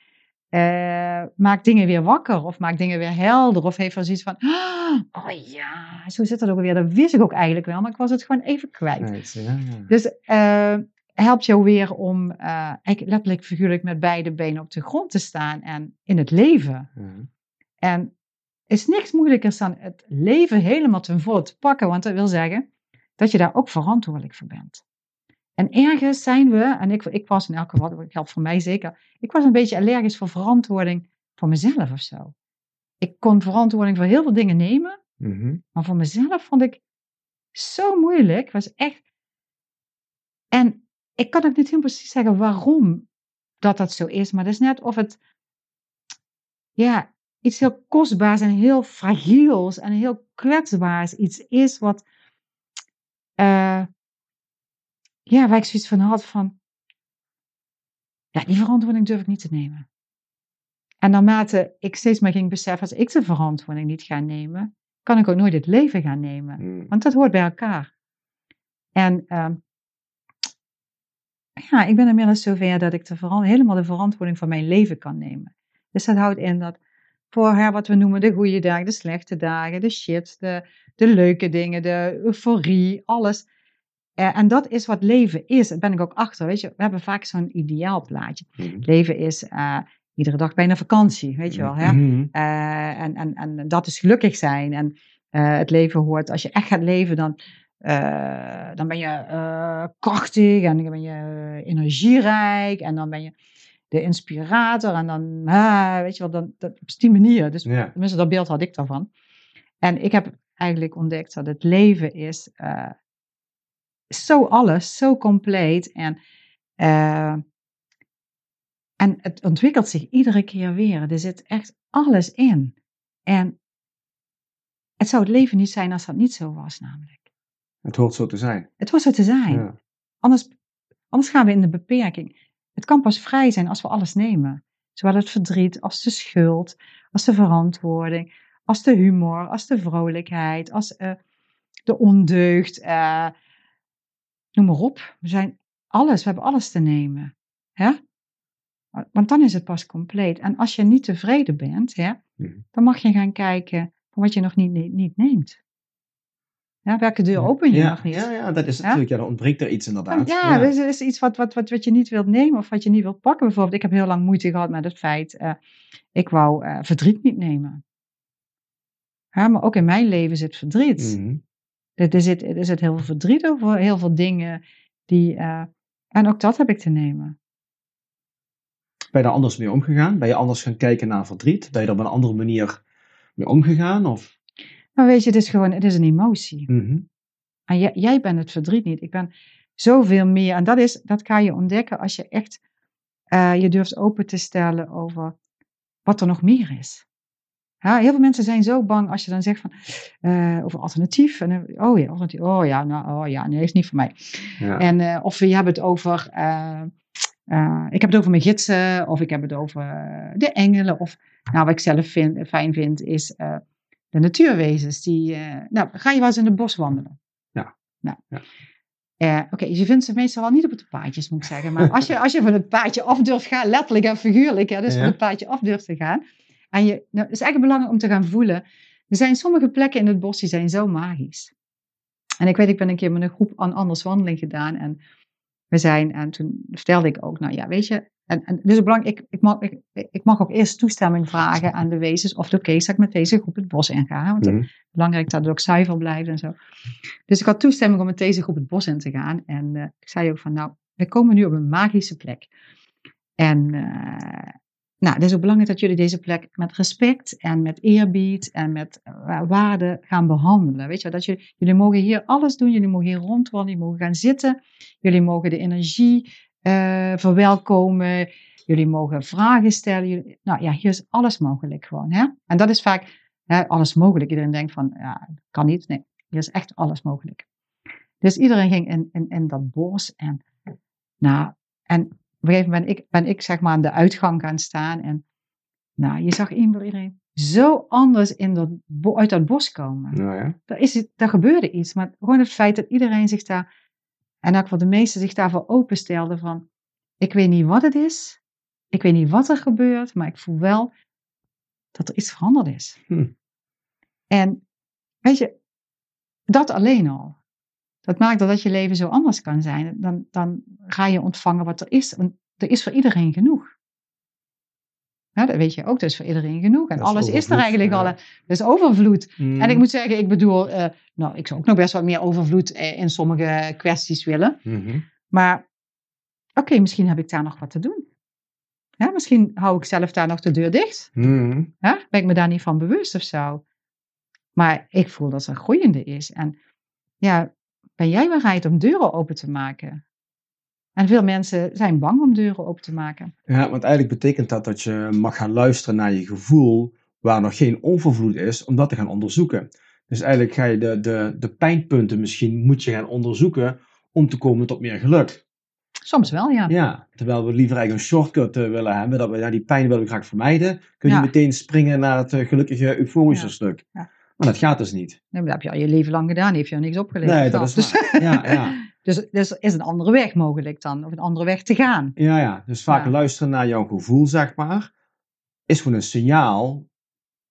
eh, maakt dingen weer wakker of maakt dingen weer helder. Of heeft er zoiets van, "Ah, oh ja, zo zit het ook weer. Dat wist ik ook eigenlijk wel, maar ik was het gewoon even kwijt. Right. Dus eh, helpt jou weer om eigenlijk letterlijk figuurlijk met beide benen op de grond te staan en in het leven. En is niks moeilijkers dan het leven helemaal ten volle te pakken, want dat wil zeggen dat je daar ook verantwoordelijk voor bent. En ergens zijn we, en ik, ik was in elk geval, dat geldt voor mij zeker, ik was een beetje allergisch voor verantwoording voor mezelf of zo. Ik kon verantwoording voor heel veel dingen nemen, Mhm. maar voor mezelf vond ik zo moeilijk. was echt. En ik kan ook niet heel precies zeggen waarom dat dat zo is, maar het is net of het. Ja, iets heel kostbaars en heel fragiels en heel kwetsbaars iets is wat. eh, ja, waar ik zoiets van had van, ja, die verantwoording durf ik niet te nemen. En naarmate ik steeds meer ging beseffen, als ik de verantwoording niet ga nemen, kan ik ook nooit het leven gaan nemen. Mm. Want dat hoort bij elkaar. En ehm, ja, ik ben inmiddels zover dat ik de helemaal de verantwoording van mijn leven kan nemen. Dus dat houdt in dat voor hè, wat we noemen de goede dagen, de slechte dagen, de shit, de, de leuke dingen, de euforie, alles. Eh, en dat is wat leven is. Daar ben ik ook achter. Weet je, we hebben vaak zo'n ideaalplaatje. Mm. Leven is eh, iedere dag bijna vakantie, weet je wel. Hè? Mhm. Eh, en, en, en dat is gelukkig zijn. En het leven hoort, als je echt gaat leven, dan, dan ben je krachtig en dan ben je energierijk en dan ben je de inspirator. En dan, ah, weet je wel, dan, dat, op die manier. Dus Ja. tenminste, dat beeld had ik daarvan. En ik heb eigenlijk ontdekt dat het leven is zo alles, zo compleet. En, eh, en het ontwikkelt zich iedere keer weer. Er zit echt alles in. En het zou het leven niet zijn als dat niet zo was, namelijk. Het hoort zo te zijn. Het was zo te zijn. Ja. Anders, anders gaan we in de beperking. Het kan pas vrij zijn als we alles nemen. Zowel het verdriet als de schuld, als de verantwoording, als de humor, als de vrolijkheid, als eh, de ondeugd. eh, noem maar op. We zijn alles, we hebben alles te nemen. Hè? Want dan is het pas compleet. En als je niet tevreden bent, hè, Mhm. dan mag je gaan kijken wat je nog niet, niet, niet neemt. Ja, welke deur open je ja, nog niet? Ja, ja, dat is Ja? natuurlijk, ja, er ontbreekt er iets inderdaad. Ja, dus er is iets wat, wat, wat, wat je niet wilt nemen of wat je niet wilt pakken. Bijvoorbeeld, ik heb heel lang moeite gehad met het feit, eh, ik wou eh, verdriet niet nemen. Ja, maar ook in mijn leven zit verdriet. Mhm. Er, er, zit, er zit heel veel verdriet over heel veel dingen die, eh, en ook dat heb ik te nemen. Ben je daar anders mee omgegaan? Ben je anders gaan kijken naar verdriet? Ben je er op een andere manier mee omgegaan? Of? Maar weet je, het is gewoon, het is een emotie. Mhm. En jij, jij bent het verdriet niet. Ik ben zoveel meer. En dat, is, dat ga je ontdekken als je echt eh, je durft open te stellen over wat er nog meer is. Ja, heel veel mensen zijn zo bang als je dan zegt van, eh, over alternatief. En, oh ja, alternatief. Oh ja, nou, oh ja, nee, is niet voor mij. Ja. En, eh, of je hebt het over, eh, ik heb het over mijn gidsen, of ik heb het over de engelen. Of, nou, wat ik zelf vind, fijn vind, is de natuurwezens. Die, nou, ga je wel eens in het bos wandelen? Ja. Nou. Ja. Oké, je vindt ze meestal wel niet op het paadjes, moet ik zeggen. Maar als je, als je van het paadje af durft gaan, letterlijk en figuurlijk, hè, dus Ja. van het paadje af durft te gaan. En je, nou, het is eigenlijk belangrijk om te gaan voelen. Er zijn sommige plekken in het bos die zijn zo magisch. En ik weet, ik ben een keer met een groep aan anders wandeling gedaan. En we zijn, en toen vertelde ik ook, nou ja, weet je. En, en dus belangrijk, ik, ik, mag, ik, ik mag ook eerst toestemming vragen aan de wezens. Of het oké is dat ik met deze groep het bos inga. Want het Mhm. is belangrijk dat het ook zuiver blijft en zo. Dus ik had toestemming om met deze groep het bos in te gaan. En eh, ik zei ook van, nou, we komen nu op een magische plek. En eh, nou, het is ook belangrijk dat jullie deze plek met respect en met eerbied en met eh, waarde gaan behandelen. Weet je, dat jullie, jullie mogen hier alles doen, jullie mogen hier rondwandelen, jullie mogen gaan zitten, jullie mogen de energie eh, verwelkomen, jullie mogen vragen stellen. Nou ja, hier is alles mogelijk gewoon. Hè? En dat is vaak hè, alles mogelijk. Iedereen denkt van, ja, kan niet. Nee, hier is echt alles mogelijk. Dus iedereen ging in, in, in dat bos en, nou, en op een gegeven moment ben ik, ben ik zeg maar aan de uitgang gaan staan. En nou, je zag iedereen zo anders in dat, uit dat bos komen. Nou ja. Er, is, het- er gebeurde iets. Maar gewoon het feit dat iedereen zich daar, en ook wel de meesten zich daarvoor openstelden van, ik weet niet wat het is. Ik weet niet wat er gebeurt, maar ik voel wel dat er iets veranderd is. Hm. En weet je, dat alleen al. Dat maakt dat je leven zo anders kan zijn. Dan, dan ga je ontvangen wat er is. Want er is voor iedereen genoeg. Ja, dat weet je ook, er is voor iedereen genoeg. En Dat is alles is er eigenlijk ja. al. Er is overvloed. En ik moet zeggen, ik bedoel, eh, nou, ik zou ook nog best wat meer overvloed eh, in sommige kwesties willen. Mhm. Maar oké, misschien heb ik daar nog wat te doen. Ja, misschien hou ik zelf daar nog de deur dicht. Ja, ben ik me daar niet van bewust of zo. Maar ik voel dat er groeiende is. En ja, ben jij bereid om deuren open te maken? En veel mensen zijn bang om deuren open te maken. Ja, want eigenlijk betekent dat dat je mag gaan luisteren naar je gevoel waar nog geen overvloed is, om dat te gaan onderzoeken. Dus eigenlijk ga je de, de, de pijnpunten misschien moet je gaan onderzoeken om te komen tot meer geluk. Soms wel, ja. Ja, terwijl we liever eigenlijk een shortcut eh, willen hebben, dat we ja, die pijn willen we graag vermijden, kun je Ja. meteen springen naar het eh, gelukkige, euforische Ja. stuk. Ja. Maar dat gaat dus niet. Nee, dat heb je al je leven lang gedaan, heeft je al niks opgeleverd. Nee, dat dan. is dus. Ja, ja. dus, dus is een andere weg mogelijk dan, of een andere weg te gaan. Ja, ja. Dus vaak Ja. luisteren naar jouw gevoel, zeg maar, is gewoon een signaal,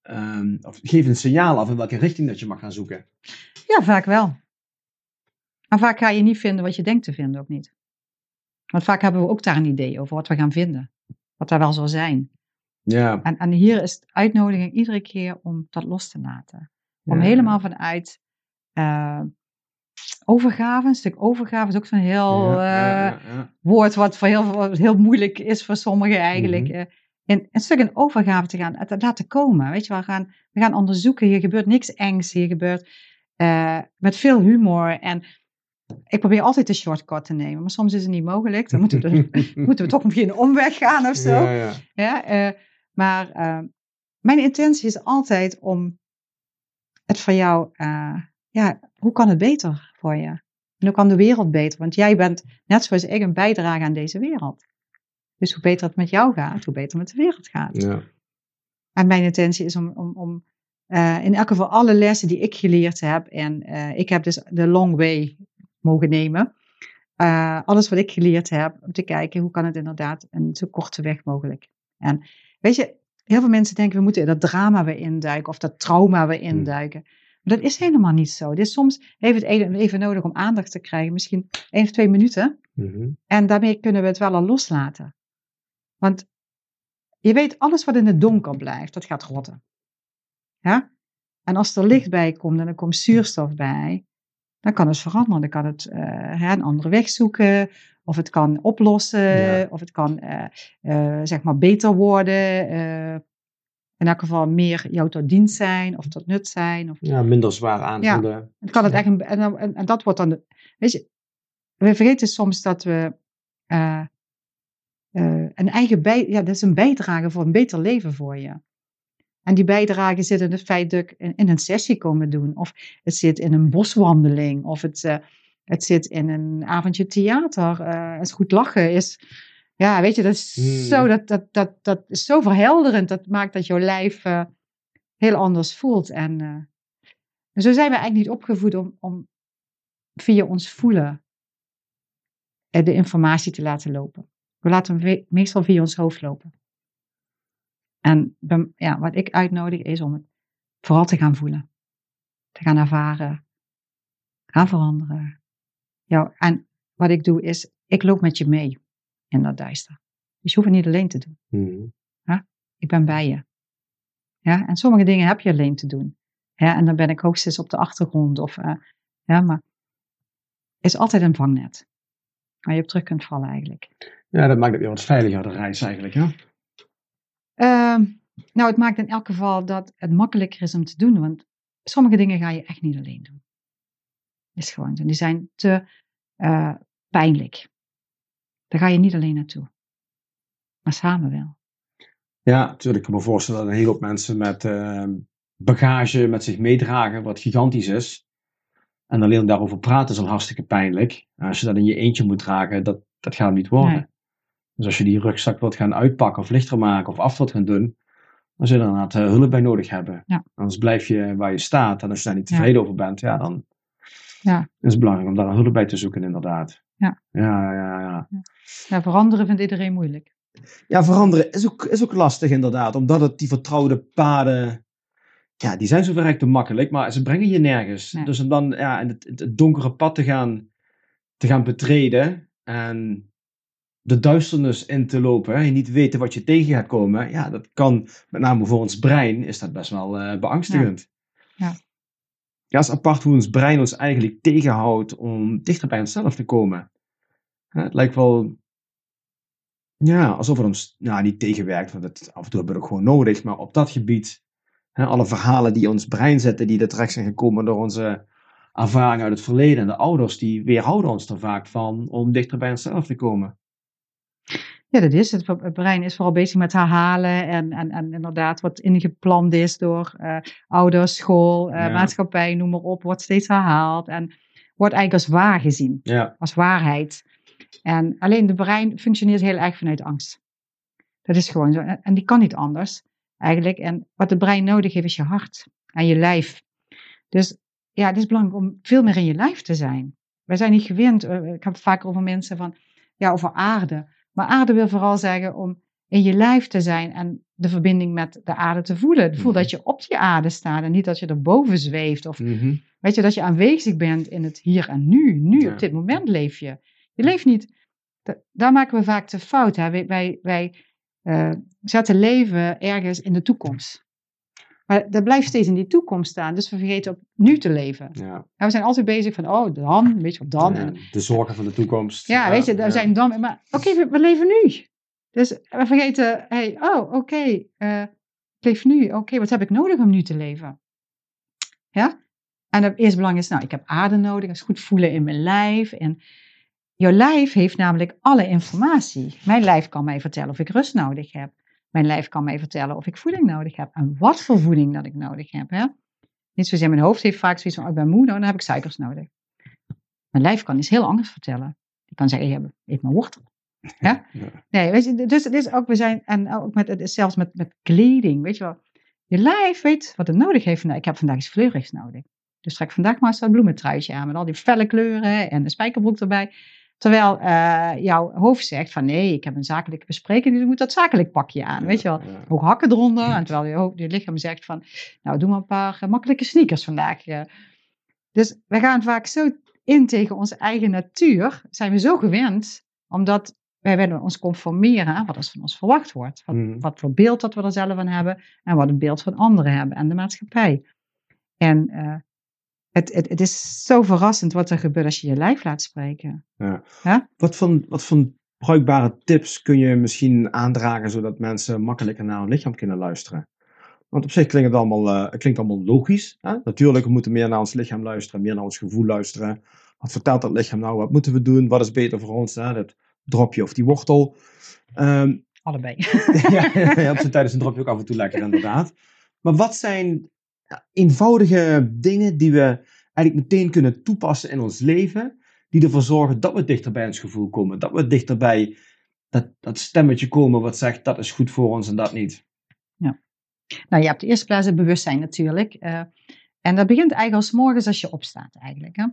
ehm, of geeft een signaal af in welke richting dat je mag gaan zoeken. Ja, vaak wel. Maar vaak ga je niet vinden wat je denkt te vinden, ook niet. Want vaak hebben we ook daar een idee over wat we gaan vinden. Wat daar wel zal zijn. Ja. En, en hier is de uitnodiging iedere keer om dat los te laten. Om Ja. helemaal vanuit eh, overgave, een stuk overgave is ook zo'n heel Ja, eh, woord wat voor heel, wat heel moeilijk is voor sommigen eigenlijk. In een stuk in overgave te gaan, te laten komen. Weet je, we gaan, we gaan onderzoeken, hier gebeurt niks engs, hier gebeurt met veel humor. En ik probeer altijd de shortcut te nemen, maar soms is het niet mogelijk. Dan moeten we, moeten we toch misschien een omweg gaan of zo. Ja, ja. Ja, maar mijn intentie is altijd om het voor jou, eh, ja, hoe kan het beter voor je? En hoe kan de wereld beter? Want jij bent, net zoals ik, een bijdrage aan deze wereld. Dus hoe beter het met jou gaat, hoe beter het met de wereld gaat. Ja. En mijn intentie is om, om, om eh, in elk geval alle lessen die ik geleerd heb, en eh, ik heb dus de long way mogen nemen. Alles wat ik geleerd heb, om te kijken hoe kan het inderdaad een zo korte weg mogelijk. En weet je, heel veel mensen denken we moeten in dat drama weer induiken of dat trauma weer induiken. Maar dat is helemaal niet zo. Dit is soms heeft het even nodig om aandacht te krijgen, misschien één of twee minuten. Mhm. En daarmee kunnen we het wel al loslaten. Want je weet, alles wat in het donker blijft, dat gaat rotten. Ja? En als er licht bij komt en er komt zuurstof bij, dan kan het veranderen. Dan kan het eh, een andere weg zoeken, of het kan oplossen, Ja. of het kan eh, eh, zeg maar beter worden. eh, in elk geval meer jou tot dienst zijn, of tot nut zijn. Of, ja, minder zwaar aanvoelen. dan kan het Ja. echt en, en, en dat wordt dan, de, weet je, we vergeten soms dat we een eigen bij, ja, dat is een bijdrage voor een beter leven voor je. En die bijdrage zit in het feit dat ik in, in een sessie komen doen, of het zit in een boswandeling, of het, het zit in een avondje theater. eh het goed lachen is, ja, weet je, dat is, Hmm. zo, dat, dat, dat, dat is zo verhelderend. Dat maakt dat jouw lijf eh, heel anders voelt. En eh, en zo zijn we eigenlijk niet opgevoed om, om via ons voelen de informatie te laten lopen. We laten hem meestal via ons hoofd lopen. En ja, wat ik uitnodig is om het vooral te gaan voelen. Te gaan ervaren. Gaan veranderen. Ja, en wat ik doe is, ik loop met je mee in dat duister. Dus je hoeft het niet alleen te doen. Mhm. Ik ben bij je. Ja, en sommige dingen heb je alleen te doen. Ja, en dan ben ik hoogstens op de achtergrond. Of, eh, ja, maar is altijd een vangnet. Waar je op terug kunt vallen eigenlijk. Ja, dat maakt het weer wat veiliger, de reis eigenlijk. Hè? Ehm, nou, het maakt in elk geval dat het makkelijker is om te doen. Want sommige dingen ga je echt niet alleen doen. Is gewoon zo. Die zijn te eh, pijnlijk. Daar ga je niet alleen naartoe. Maar samen wel. Ja, natuurlijk. Ik kan me voorstellen dat een hele hoop mensen met eh, bagage met zich meedragen, wat gigantisch is. En alleen daarover praten is al hartstikke pijnlijk. En als je dat in je eentje moet dragen, dat, dat gaat niet worden. Nee. Dus als je die rugzak wilt gaan uitpakken of lichter maken of af wilt gaan doen, dan zul je er inderdaad eh, hulp bij nodig hebben. Ja. Anders blijf je waar je staat. En als je daar niet Ja. tevreden over bent, ja, dan Ja. is het belangrijk om daar hulp bij te zoeken, inderdaad. Ja. Ja, ja, ja. Ja, veranderen vindt iedereen moeilijk. Ja, veranderen is ook, is ook lastig inderdaad, omdat het die vertrouwde paden, ja, die zijn zo verrekt te makkelijk, maar ze brengen je nergens. Nee. Dus om dan ja, in het, het donkere pad te gaan, te gaan betreden en de duisternis in te lopen, en je niet weten wat je tegen gaat komen, ja, dat kan, met name voor ons brein, is dat best wel eh, beangstigend. Ja. Ja, het is apart hoe ons brein ons eigenlijk tegenhoudt om dichter bij onszelf te komen. Het lijkt wel ja, alsof het ons nou, niet tegenwerkt, want af en toe hebben we het gewoon nodig. Maar op dat gebied, hè, alle verhalen die ons brein zitten, die er terecht zijn gekomen door onze ervaring uit het verleden. En de ouders, die weerhouden ons er vaak van om dichter bij onszelf te komen. Ja, dat is het. Het brein is vooral bezig met herhalen en, en, en inderdaad wat ingepland is door eh, ouders, school, eh, Ja. maatschappij, noem maar op, wordt steeds herhaald. En wordt eigenlijk als waar gezien, Ja. als waarheid. En alleen de brein functioneert heel erg vanuit angst. Dat is gewoon zo. En die kan niet anders, eigenlijk. En wat de brein nodig heeft, is je hart en je lijf. Dus ja, het is belangrijk om veel meer in je lijf te zijn. Wij zijn niet gewend, eh, ik heb het vaak over mensen van, ja, over aarde. Maar aarde wil vooral zeggen om in je lijf te zijn en de verbinding met de aarde te voelen. Voel Mhm. dat je op die aarde staat en niet dat je erboven zweeft. Of Mhm. weet je, dat je aanwezig bent in het hier en nu. Nu, Ja. op dit moment leef je. Je leeft niet, da- daar maken we vaak de fout. Hè? Wij, wij, wij eh, zetten leven ergens in de toekomst. Maar dat blijft steeds in die toekomst staan. Dus we vergeten op nu te leven. Ja. En we zijn altijd bezig van, oh, dan, weet je wat dan. Ja, En, de zorgen van de toekomst. ja, weet je, ja. zijn dan. Maar oké, we, we leven nu. Dus we vergeten, hey, oh, oké, eh, ik leef nu. Oké, wat heb ik nodig om nu te leven? Ja? En het eerste belang is, nou, ik heb aarde nodig, ik goed voelen in mijn lijf. En jouw lijf heeft namelijk alle informatie. Mijn lijf kan mij vertellen of ik rust nodig heb. Mijn lijf kan mij vertellen of ik voeding nodig heb. En wat voor voeding dat ik nodig heb. Hè? Niet zozeer mijn hoofd heeft vaak zoiets van, oh, ik ben moe, nou, dan heb ik suikers nodig. Mijn lijf kan iets heel anders vertellen. Die kan zeggen, eet maar wortel. Ja? Nee, weet je, dus het is ook, we zijn, en ook met, zelfs met, met kleding, weet je wel. Je lijf weet wat het nodig heeft. vandaag. Ik heb vandaag iets fleurigs nodig. Dus trek vandaag maar eens dat bloementruitje aan met al die felle kleuren en de spijkerbroek erbij. Terwijl eh, jouw hoofd zegt van nee, ik heb een zakelijke bespreking, dus ik moet dat zakelijk pakje aan, weet je wel. Ook hakken eronder. En terwijl je, hoofd- je lichaam zegt van, nou doe maar een paar eh, makkelijke sneakers vandaag. eh. Dus we gaan vaak zo in tegen onze eigen natuur. Zijn we zo gewend, omdat wij willen ons conformeren aan wat er van ons verwacht wordt. Wat, Mhm. wat voor beeld dat we er zelf van hebben en wat een beeld van anderen hebben en de maatschappij. En het, het, het is zo verrassend wat er gebeurt als je je lijf laat spreken. Wat voor, wat voor bruikbare tips kun je misschien aandragen zodat mensen makkelijker naar hun lichaam kunnen luisteren? Want op zich klinkt het allemaal, eh, het klinkt allemaal logisch. Hè? Natuurlijk, we moeten meer naar ons lichaam luisteren, meer naar ons gevoel luisteren. Wat vertelt dat lichaam nou? Wat moeten we doen? Wat is beter voor ons? Hè? Dat dropje of die wortel. Ehm, Allebei. ja, ja, op zijn tijd is een dropje ook af en toe lekker, inderdaad. Maar wat zijn ja, eenvoudige dingen die we eigenlijk meteen kunnen toepassen in ons leven, die ervoor zorgen dat we dichter bij ons gevoel komen, dat we dichter bij dat, dat stemmetje komen wat zegt dat is goed voor ons en dat niet. Nou, je hebt de eerste plaats het bewustzijn natuurlijk. eh, en dat begint eigenlijk al 's morgens als je opstaat eigenlijk. Hè.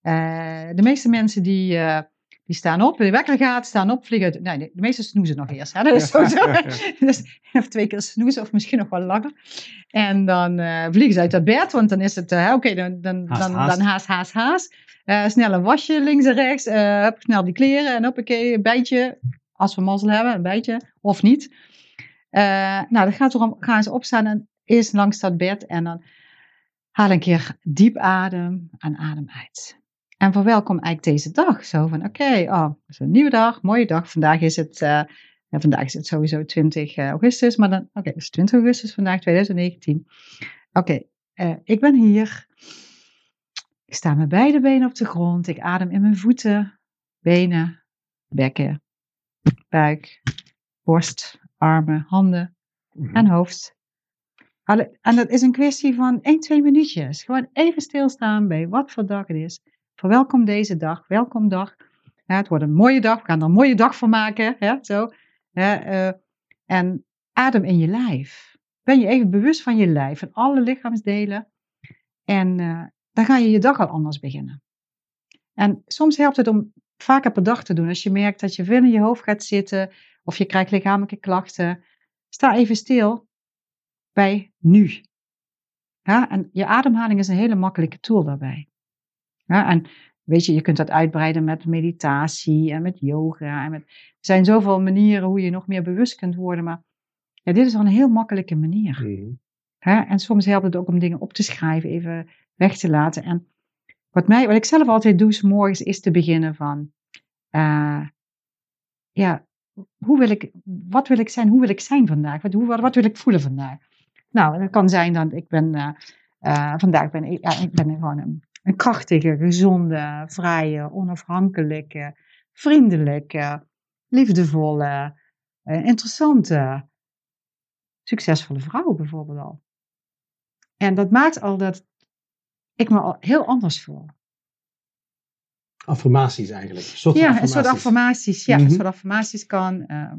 Eh, de meeste mensen die, eh, die staan op, de wekker gaat, staan op, vliegen uit. Nee, de de meeste snoezen nog eerst. Hè. Dat is zo. zo. dus even twee keer snoezen of misschien nog wel langer. En dan eh, vliegen ze uit dat bed, want dan is het, eh, oké, dan, dan, Haast, dan, haast. dan haast, haast, haast. Eh, snel een wasje links en rechts, hup, snel die kleren en hoppakee, een bijtje. Als we mazzel hebben, een bijtje, of niet. Nou, dan gaat erom, gaan ze opstaan en eerst langs dat bed en dan haal een keer diep adem en adem uit. En verwelkom eigenlijk deze dag. Zo van, oké, oh, het is een nieuwe dag, mooie dag. Vandaag is het, eh, ja, vandaag is het sowieso 20 augustus, maar dan, oké, het is 20 augustus vandaag, 2019. Oké, eh, ik ben hier. Ik sta met beide benen op de grond. Ik adem in mijn voeten, benen, bekken, buik, borst, armen, handen en hoofd. En dat is een kwestie van 1, 2 minuutjes. Gewoon even stilstaan bij wat voor dag het is. Verwelkom deze dag, welkom dag. Ja, het wordt een mooie dag, we gaan er een mooie dag van maken. Hè, zo. Eh, en adem in je lijf. Ben je even bewust van je lijf, van alle lichaamsdelen. En eh, dan ga je je dag al anders beginnen. En soms helpt het om vaker per dag te doen. Als je merkt dat je veel in je hoofd gaat zitten of je krijgt lichamelijke klachten. Sta even stil bij nu. Ja, en je ademhaling is een hele makkelijke tool daarbij. Ja, en weet je, je kunt dat uitbreiden met meditatie en met yoga. En met, er zijn zoveel manieren hoe je nog meer bewust kunt worden. Maar ja, dit is al een heel makkelijke manier. Mhm. En soms helpt het ook om dingen op te schrijven, even weg te laten. En wat, mij, wat ik zelf altijd doe, s morgens, is te beginnen van, eh, ja, hoe wil ik, wat wil ik zijn, hoe wil ik zijn vandaag? Wat, hoe, wat, wat wil ik voelen vandaag? Nou, dat kan zijn dat ik ben, eh, eh, vandaag ben ik, ja, ik ben gewoon een, een krachtige, gezonde, vrije, onafhankelijke, vriendelijke, liefdevolle, eh, interessante, succesvolle vrouw bijvoorbeeld al. En dat maakt al dat ik me al heel anders voel. Affirmaties eigenlijk. Soort ja, van een soort affirmaties. Ja, Mhm. een soort affirmaties kan. eh,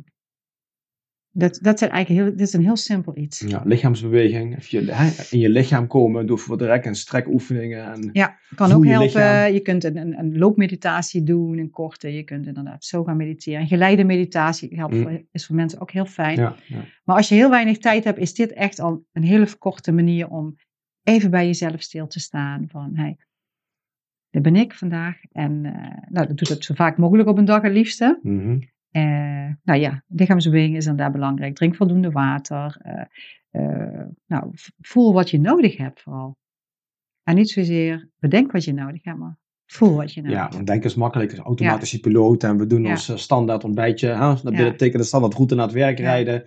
dat, dat, zijn eigenlijk heel, dit is een heel simpel iets. Ja, lichaamsbeweging. Even je, in je lichaam komen. Doe voor direct en strekoefeningen. En, Ja, kan ook je helpen. lichaam. Je kunt een, een, een loopmeditatie doen, een korte. Je kunt inderdaad zo gaan mediteren. Een geleide meditatie helpt Mm. is voor mensen ook heel fijn. ja, ja. Maar als je heel weinig tijd hebt, is dit echt al een hele korte manier om even bij jezelf stil te staan. Van, hey, daar ben ik vandaag. En eh, nou, dat doet het zo vaak mogelijk op een dag het liefste. Mhm. Eh, nou ja, lichaamsbeweging is inderdaad belangrijk. Drink voldoende water. eh, eh, nou, voel wat je nodig hebt vooral. En niet zozeer bedenk wat je nodig hebt, maar voel wat je nodig Ja, hebt. want denken is makkelijk. Automatische piloot. En we doen Ja. ons standaard ontbijtje. Hè? Dat Ja. betekent de standaard route naar het werk Ja. rijden.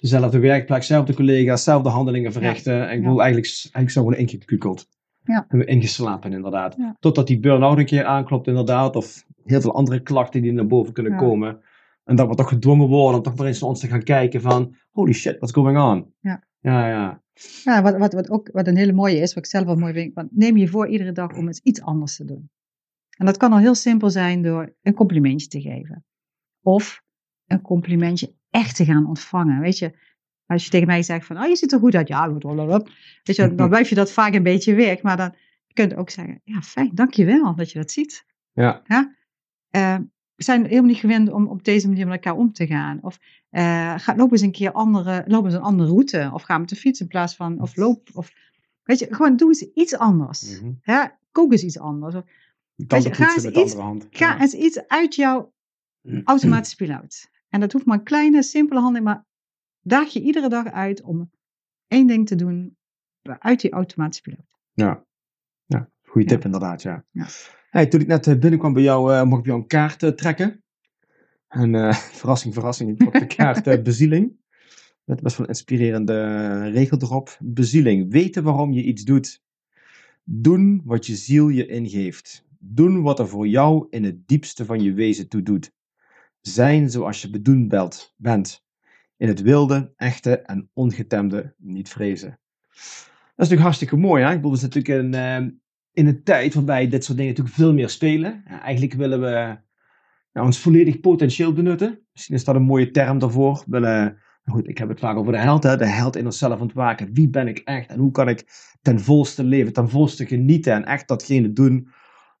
Dezelfde werkplek, dezelfde collega's, dezelfde handelingen verrichten. En ik Ja. voel eigenlijk, eigenlijk zo gewoon ingekukeld. Ja. En we ingeslapen inderdaad. Ja. Totdat die burn-out een keer aanklopt inderdaad. Of heel veel andere klachten die naar boven kunnen Ja. komen. En dat we toch gedwongen worden om toch maar eens naar ons te gaan kijken van... Holy shit, what's going on? Ja. Ja, ja. Ja, wat, wat, wat ook wat een hele mooie is, wat ik zelf wel mooi vind, want neem je voor iedere dag om eens iets anders te doen. En dat kan al heel simpel zijn door een complimentje te geven. Of een complimentje echt te gaan ontvangen. Weet je, als je tegen mij zegt van, oh je ziet er goed uit. Ja, blablabla. weet je, dan blijf je dat vaak een beetje weg. Maar dan kun je ook zeggen, ja fijn, dankjewel dat je dat ziet. Ja. Eh, we zijn helemaal niet gewend om op deze manier met elkaar om te gaan. Of ga, loop eens een keer andere, loop eens een andere route. Of ga met de fiets in plaats van, of loop. Of, weet je, gewoon doe eens iets anders. Mhm. Hè? Kook eens iets anders. Of, ga eens iets- hand. ga Ja. eens iets uit jouw automatische piloot. En dat hoeft maar een kleine, simpele handeling. Maar daag je iedere dag uit om één ding te doen uit die automatische piloot. Ja, ja goede Ja. tip inderdaad, ja. Ja. Toen ik net eh, binnenkwam bij jou, eh, mocht ik jou een kaart eh, trekken. En verrassing, verrassing, ik trok de kaart bezieling. Met best wel een inspirerende regel erop. Bezieling, weten waarom je iets doet. Doen wat je ziel je ingeeft. Doen wat er voor jou in het diepste van je wezen toe doet. Zijn zoals je bedoeld bent-. In het wilde, echte en ongetemde niet vrezen. Dat is natuurlijk hartstikke mooi. Hè? Ik bedoel, we zitten natuurlijk eh, in een tijd waarbij dit soort dingen natuurlijk veel meer spelen. Eigenlijk willen we ons volledig potentieel benutten. Misschien is dat een mooie term daarvoor. Willen, nou goed, ik heb het vaak over de held. Hè? De held in onszelf ontwaken. Wie ben ik echt? En hoe kan ik ten volste leven, ten volste genieten en echt datgene doen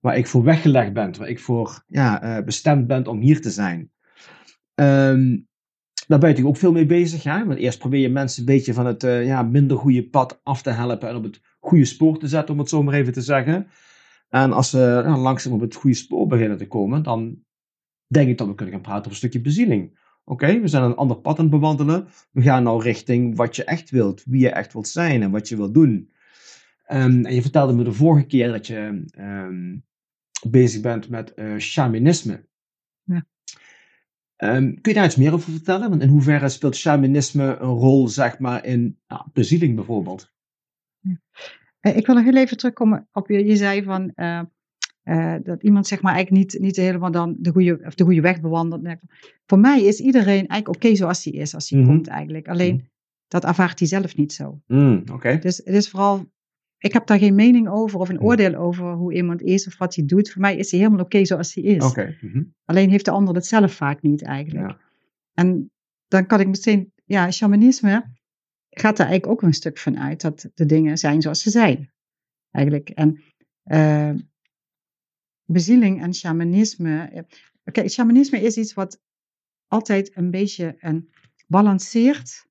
waar ik voor weggelegd ben. Waar ik voor ja, eh, bestemd ben om hier te zijn. Ehm, daar ben je natuurlijk ook veel mee bezig. Hè? Want eerst probeer je mensen een beetje van het eh, ja, minder goede pad af te helpen en op het goede spoor te zetten, om het zo maar even te zeggen. En als ze langzaam op het goede spoor beginnen te komen, dan denk ik dat we kunnen gaan praten over een stukje bezieling. Oké, we zijn een ander pad aan het bewandelen. We gaan nou richting wat je echt wilt, wie je echt wilt zijn en wat je wilt doen. Ehm, en je vertelde me de vorige keer dat je ehm, bezig bent met eh shamanisme. Ja. Ehm, kun je daar iets meer over vertellen? Want in hoeverre speelt shamanisme een rol, zeg maar, in nou, bezieling bijvoorbeeld? Eh, Ik wil nog heel even terugkomen op je. Je zei van eh, eh, dat iemand zeg maar eigenlijk niet, niet helemaal dan de goede, of de goede weg bewandelt. Voor mij is iedereen eigenlijk oké zoals hij is, als hij Mhm. komt eigenlijk. Alleen Mhm. dat ervaart hij zelf niet zo. Mm, Oké. Dus het is vooral, ik heb daar geen mening over of een Mhm. oordeel over hoe iemand is of wat hij doet. Voor mij is hij helemaal oké zoals hij is. Oké. mhm. Alleen heeft de ander dat zelf vaak niet eigenlijk. Ja. En dan kan ik meteen, ja, shamanisme gaat daar eigenlijk ook een stuk van uit dat de dingen zijn zoals ze zijn. Eigenlijk. En eh, bezieling en shamanisme. eh, Kijk, shamanisme is iets wat altijd een beetje een balanceert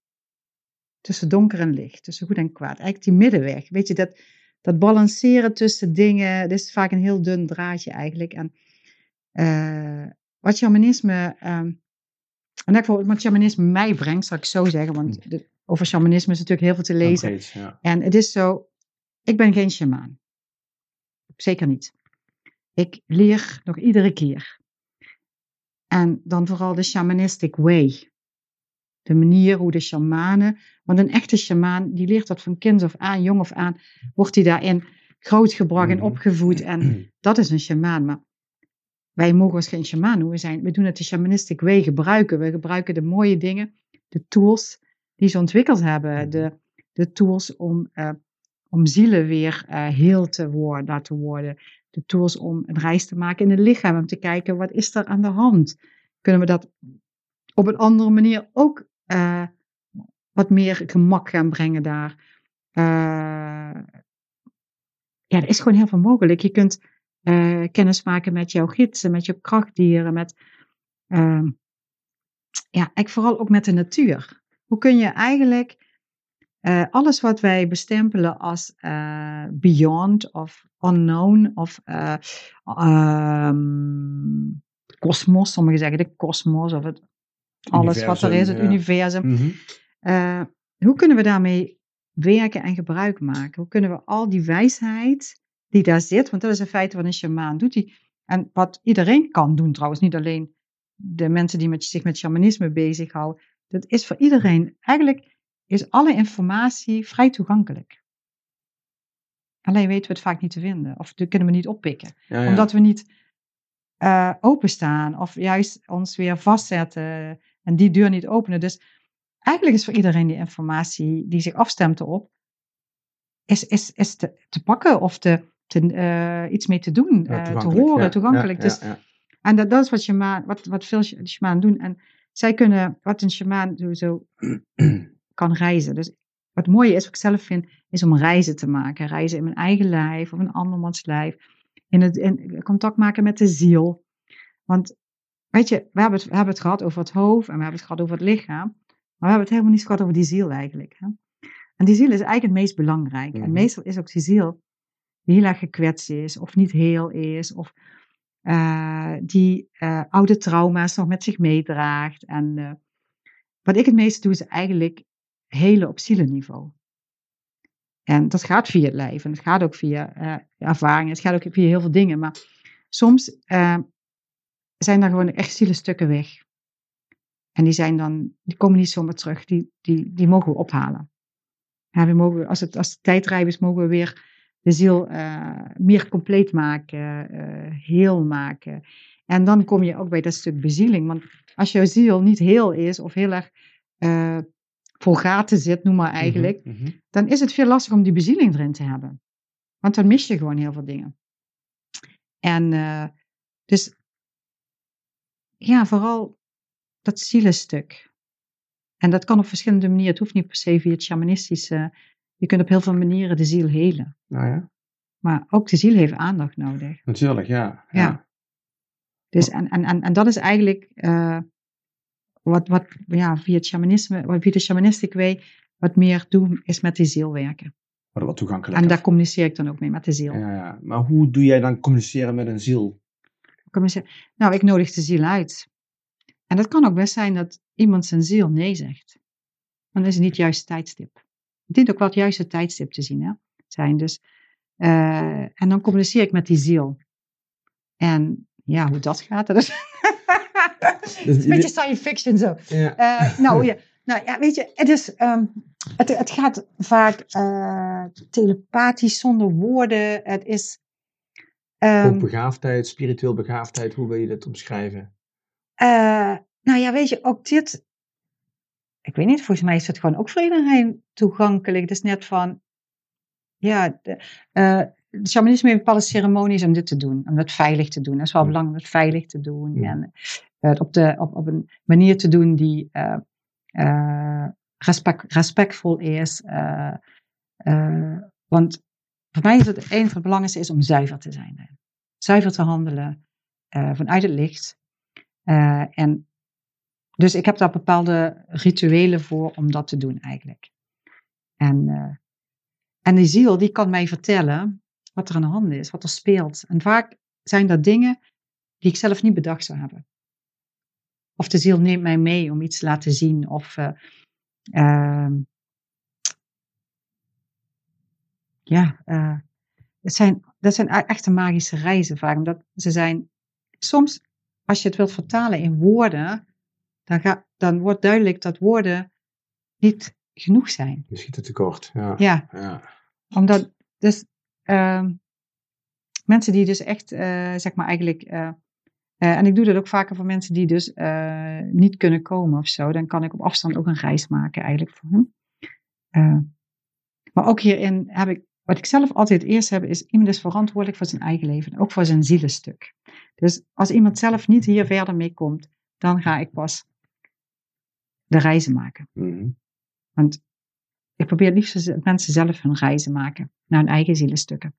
tussen donker en licht, tussen goed en kwaad. Eigenlijk die middenweg. Weet je, dat, dat balanceren tussen dingen, dat is vaak een heel dun draadje eigenlijk. En eh, wat shamanisme, ehm en dat wat shamanisme mij brengt, zal ik zo zeggen, want de- over shamanisme is natuurlijk heel veel te lezen. Ja. En het is zo, ik ben geen shamaan. Zeker niet. Ik leer nog iedere keer. En dan vooral de shamanistic way. De manier hoe de shamanen, want een echte shamaan, die leert dat van kind of aan, jong of aan, wordt hij daarin grootgebracht en Mhm. opgevoed. En dat is een shamaan. Maar wij mogen ons geen shamaan noemen zijn. We doen het de shamanistic way gebruiken. We gebruiken de mooie dingen, de tools die ze ontwikkeld hebben. Mhm. De, de tools om, eh, om zielen weer uh, heel te worden, laten worden. De tools om een reis te maken in het lichaam. Om te kijken, wat is er aan de hand? Kunnen we dat op een andere manier ook uh, wat meer gemak gaan brengen daar? Ja, er is gewoon heel veel mogelijk. Je kunt kennis maken met jouw gidsen, met je krachtdieren, met... Ehm, ja, ik vooral ook met de natuur. Hoe kun je eigenlijk uh, alles wat wij bestempelen als uh, beyond of unknown of uh, um, kosmos, sommigen zeggen de kosmos of het, alles wat er is, het universum. Mm -hmm. hoe kunnen we daarmee werken en gebruik maken? Hoe kunnen we al die wijsheid die daar zit, want dat is in feite wat een shamaan doet, die, en wat iedereen kan doen trouwens, niet alleen de mensen die met, zich met shamanisme bezighouden, dat is voor iedereen eigenlijk is alle informatie vrij toegankelijk. Alleen weten we het vaak niet te vinden, of kunnen we niet oppikken, omdat we niet uh, openstaan of juist ons weer vastzetten en die deur niet openen. Dus eigenlijk is voor iedereen die informatie die zich afstemt erop, is, is, is te, te pakken of te, te, uh, iets mee te doen, uh, te horen, toegankelijk. dus, en dat, dat is wat, shaman, wat, wat veel shamanen doen. En zij kunnen, wat een shamaan sowieso kan reizen. Dus wat mooie is, wat ik zelf vind, is om reizen te maken. Reizen in mijn eigen lijf of een andermans lijf. In, het, in contact maken met de ziel. Want, weet je, we hebben, het, we hebben het gehad over het hoofd en we hebben het gehad over het lichaam. Maar we hebben het helemaal niet gehad over die ziel eigenlijk. Hè? En die ziel is eigenlijk het meest belangrijk. En mhm. meestal is ook die ziel die heel erg gekwetst is, of niet heel is, of uh, die uh, oude trauma's nog met zich meedraagt. En uh, wat ik het meeste doe, is eigenlijk hele op zielenniveau. En dat gaat via het lijf en het gaat ook via ervaringen, het gaat ook via heel veel dingen. Maar soms zijn daar gewoon echt zielenstukken weg. En die, zijn dan, die komen niet zomaar terug, die, die, die mogen we ophalen. Ja, we mogen, als, het, als de tijd is, mogen we weer de ziel uh, meer compleet maken, heel maken. En dan kom je ook bij dat stuk bezieling. Want als jouw ziel niet heel is of heel erg vol gaten zit, noem maar mhm, eigenlijk, mhm. dan is het veel lastiger om die bezieling erin te hebben. Want dan mis je gewoon heel veel dingen. En dus, ja, vooral dat zielenstuk. En dat kan op verschillende manieren. Het hoeft niet per se via het shamanistische. Je kunt op heel veel manieren de ziel helen. Nou ja. Maar ook de ziel heeft aandacht nodig. Natuurlijk, ja. Ja. ja. Dus en, en, en, en dat is eigenlijk uh, wat, wat ja, via het shamanisme, via de shamanistic way, wat meer doen is met die ziel werken. Wat, wat toegankelijk. En daar communiceer ik dan ook mee, met de ziel. Ja, ja. Maar hoe doe jij dan communiceren met een ziel? Nou, ik nodig de ziel uit. En dat kan ook best zijn dat iemand zijn ziel nee zegt. Dan is het niet het juiste tijdstip. Het dient ook wel het juiste tijdstip te zien, hè? Zijn dus. Uh, en dan communiceer ik met die ziel. En ja, hoe dat gaat, dat is, dus een beetje science fiction zo. Ja. Uh, nou, ja, nou ja, weet je, het, is, um, het, het gaat vaak uh, telepathisch zonder woorden. Het is. Um, begaafdheid, spiritueel begaafdheid, hoe wil je dit omschrijven? Nou ja, weet je, ook dit. Ik weet niet, volgens mij is het gewoon ook voor iedereen toegankelijk. Het is net van. Ja, de, het shamanisme heeft bepaalde ceremonies om dit te doen, om dat veilig te doen. Dat is wel belangrijk om het veilig te doen. En het op, de, op, op een manier te doen die uh, uh, respect, respectvol is. Uh, want voor mij is het het enige het belangrijkste is om zuiver te zijn. Zuiver te handelen vanuit het licht. en dus ik heb daar bepaalde rituelen voor om dat te doen eigenlijk. En, en die ziel die kan mij vertellen wat er aan de hand is, wat er speelt. En vaak zijn dat dingen die ik zelf niet bedacht zou hebben. Of de ziel neemt mij mee om iets te laten zien. Of uh, uh, ja, uh, het zijn, dat zijn e-, echte magische reizen vaak. Omdat ze zijn, soms als je het wilt vertalen in woorden, dan, ga, dan wordt duidelijk dat woorden niet genoeg zijn. Je schiet het tekort, ja. Ja, ja. omdat dus ehm, mensen die dus echt, uh, zeg maar eigenlijk uh, en ik doe dat ook vaker voor mensen die dus niet kunnen komen of zo. Dan kan ik op afstand ook een reis maken eigenlijk voor hen. Uh, maar ook hierin heb ik wat ik zelf altijd eerst heb, is iemand is verantwoordelijk voor zijn eigen leven. Ook voor zijn zielenstuk. Dus als iemand zelf niet hier verder mee komt, dan ga ik pas de reizen maken. Mhm. Want ik probeer het liefst dat mensen zelf hun reizen maken naar hun eigen zielenstukken.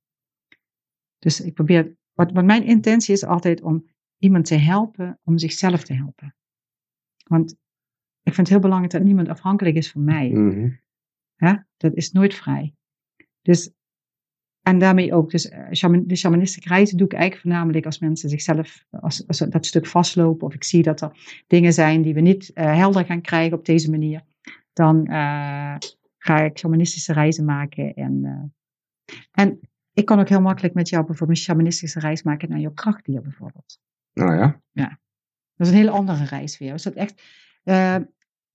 Dus ik probeer, wat, wat mijn intentie is altijd om iemand te helpen om zichzelf te helpen. Want ik vind het heel belangrijk dat niemand afhankelijk is van mij. Mhm. Ja, dat is nooit vrij. Dus, en daarmee ook, dus eh, de shamanistische reizen doe ik eigenlijk voornamelijk als mensen zichzelf, als, als dat stuk vastlopen, of ik zie dat er dingen zijn die we niet eh, helder gaan krijgen op deze manier, dan eh, ga ik shamanistische reizen maken. En, en ik kan ook heel makkelijk met jou bijvoorbeeld een shamanistische reis maken naar jouw krachtdier bijvoorbeeld. Nou ja. Dat is een hele andere reis weer. Dus dat echt,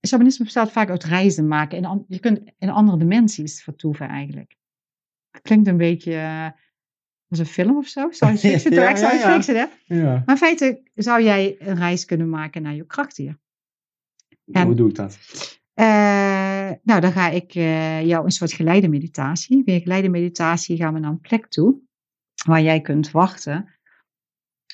shamanisme bestaat vaak uit reizen maken. In, je kunt in andere dimensies vertoeven eigenlijk. Klinkt een beetje eh, als een film of zo. Fiction, toch Ja, ja, ja. hè? ja. Maar in feite zou jij een reis kunnen maken naar je krachtdier. En- Hoe doe ik dat? Eh, nou, dan ga ik eh, jou een soort geleide meditatie. Via geleide meditatie gaan we naar een plek toe waar jij kunt wachten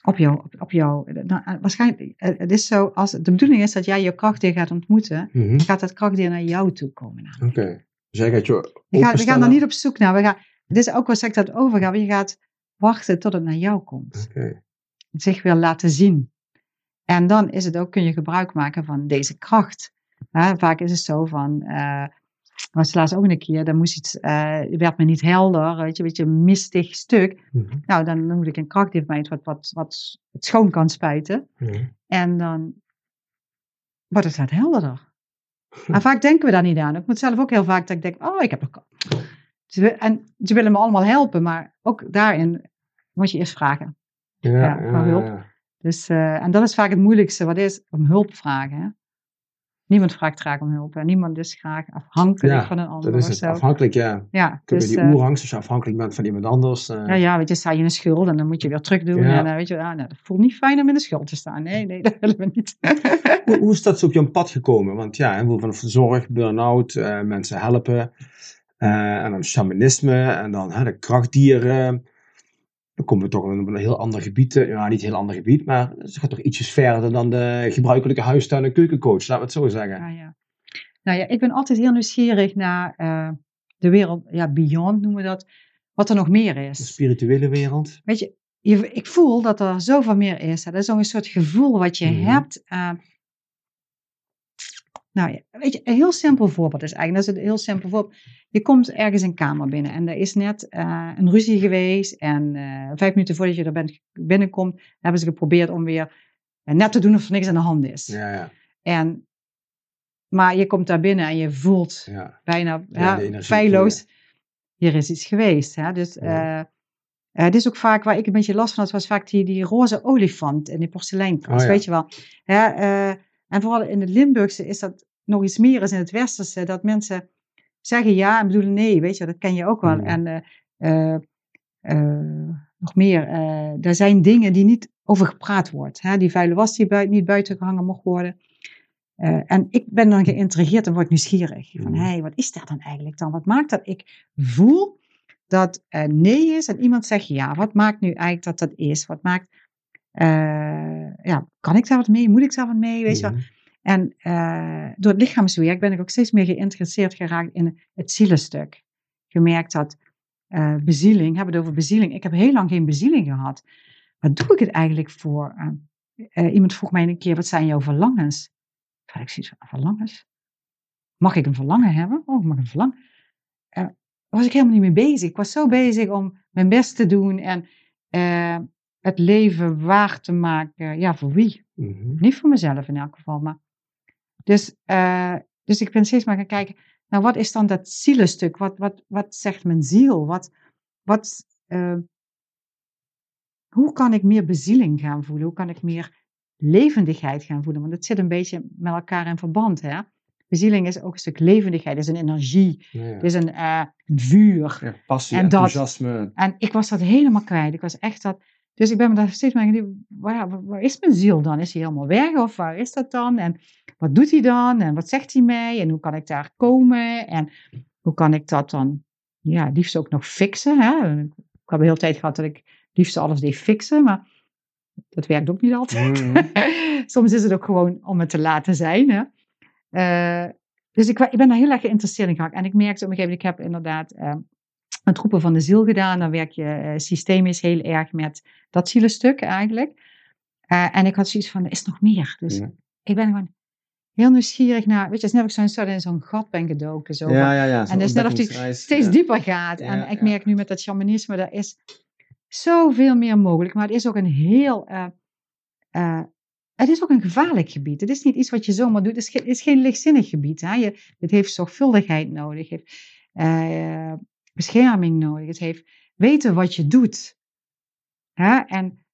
op jou. Op, op jou. Nou, waarschijnlijk, het is zo, als de bedoeling is dat jij je krachtdier gaat ontmoeten, Mhm. gaat dat krachtdier naar jou toe komen. Oké. Dus jij gaat je We gaan, we gaan er niet op zoek naar. We gaan, het is ook wel ik dat overgaan, je gaat wachten tot het naar jou komt. Zich wil laten zien. En dan is het ook, kun je gebruik maken van deze kracht. Vaak is het zo van, eh was laatst ook een keer, dan moest iets, eh, werd me niet helder, weet je, weet je, een mistig stuk. Mhm. Nou, dan moet ik een kracht die mij wat, wat, wat het schoon kan spuiten. En dan wordt het wat helderder. En vaak denken we daar niet aan. Ik moet zelf ook heel vaak dat ik denk, oh, ik heb een... Ze En ze willen me allemaal helpen, maar ook daarin moet je eerst vragen. Ja, Ja, ja, maar hulp. Dus, eh, en dat is vaak het moeilijkste, wat is om hulp vragen. Hè? Niemand vraagt graag om hulp en niemand is graag afhankelijk Ja, van een ander Dat is het. Afhankelijk, ja. Ja, dus, die eh, oerangst, als je afhankelijk bent van iemand anders. eh, ja, ja, weet je, sta je in een schuld en dan moet je weer terug doen. Ja. En weet je, ah, nou, dat voelt niet fijn om in de schuld te staan. Nee, nee, dat willen we niet. Hoe, hoe is dat zo op je pad gekomen? Want ja, heel veel van zorg, burn-out, mensen helpen. Eh, en dan shamanisme en dan hè, de krachtdieren. Dan komen we toch op een heel ander gebied. eh, Ja, niet een heel ander gebied, maar het gaat toch ietsjes verder dan de gebruikelijke huistuin- en keukencoach, laten we het zo zeggen. Ja, ja. Nou ja, ik ben altijd heel nieuwsgierig naar eh, de wereld, ja, beyond noemen we dat, wat er nog meer De is. spirituele wereld. Weet je, je, ik voel dat er zoveel meer is. hè. Dat is zo'n soort gevoel wat je Mhm. hebt. Nou ja, weet je, een heel simpel voorbeeld is eigenlijk, dat is een heel simpel voorbeeld. Je komt ergens een kamer binnen en er is net eh, een ruzie geweest. En eh, vijf minuten voordat je er bent, binnenkomt, hebben ze geprobeerd om weer eh, net te doen of er niks aan de hand is. Ja, ja. En, maar je komt daar binnen en je voelt ja. bijna feilloos. Hier is iets geweest. Hè? Dus eh, het is ook vaak waar ik een beetje last van had, was vaak die, die roze olifant in die porseleinkast. Oh ja. Weet je wel. Eh, en vooral in het Limburgse is dat nog iets meer als in het Westerse. Dat mensen zeggen ja en bedoelen nee. Weet je, dat ken je ook wel. Mm. En eh, eh, eh, nog meer. er zijn dingen die niet over gepraat wordt. Hè? Die vuile was die bui- niet buiten gehangen mocht worden. En ik ben dan geïntrigeerd en word nieuwsgierig. Van, hé, hey, wat is dat dan eigenlijk dan? Wat maakt dat ik voel dat nee is en iemand zegt ja? Wat maakt nu eigenlijk dat dat is? Wat maakt, ja, kan ik daar wat mee? Moet ik daar wat mee? Weet je wel? En eh, door het lichaamswerk ben ik ook steeds meer geïnteresseerd geraakt in het zielenstuk. Gemerkt dat eh, bezieling, hebben we het over bezieling. Ik heb heel lang geen bezieling gehad. Waar doe ik het eigenlijk voor? Eh, iemand vroeg mij een keer, wat zijn jouw verlangens? Had ik zoiets van, verlangens? Mag ik een verlangen hebben? Oh, ik mag een verlangen. Daar was ik helemaal niet mee bezig. Ik was zo bezig om mijn best te doen en het leven waar te maken. Ja, voor wie? Mhm. Niet voor mezelf in elk geval, maar. Dus, eh, dus ik ben steeds maar gaan kijken, nou wat is dan dat zielenstuk? Wat, wat, wat zegt mijn ziel? Wat, wat, eh, hoe kan ik meer bezieling gaan voelen? Hoe kan ik meer levendigheid gaan voelen? Want het zit een beetje met elkaar in verband. Hè? Bezieling is ook een stuk levendigheid, is een energie, Ja, is een, eh, vuur. Ja, passie, En dat- enthousiasme. En ik was dat helemaal kwijt. Ik was echt dat. Dus ik ben me daar steeds maar gaan waar, waar, waar is mijn ziel dan? Is hij helemaal weg of waar is dat dan? En wat doet hij dan? En wat zegt hij mij? En hoe kan ik daar komen? En hoe kan ik dat dan ja, liefst ook nog fixen. Hè? Ik heb de hele tijd gehad dat ik liefst alles deed fixen, maar dat werkt ook niet altijd. Mhm. Soms is het ook gewoon om het te laten zijn. Hè? Eh, dus ik, ben daar heel erg geïnteresseerd in geraakt. En ik merkte op een gegeven moment, ik heb inderdaad eh, een troepen van de ziel gedaan. Dan werk je eh, systemisch heel erg met dat zielenstuk eigenlijk. En ik had zoiets van, er is nog meer. Dus Ja. ik ben gewoon heel nieuwsgierig naar, weet je, het is net ik zo'n soort in zo'n gat ben gedoken. Zo, Ja, ja, ja. en het is net of die steeds ja. dieper gaat. En ik merk nu met dat shamanisme, er is zoveel meer mogelijk. Maar het is ook een heel, eh, eh, het is ook een gevaarlijk gebied. Het is niet iets wat je zomaar doet. Het is, geen- het is geen lichtzinnig gebied. Hè? Je, het heeft zorgvuldigheid nodig. Het heeft eh, bescherming nodig. Het heeft weten wat je doet. Hè? En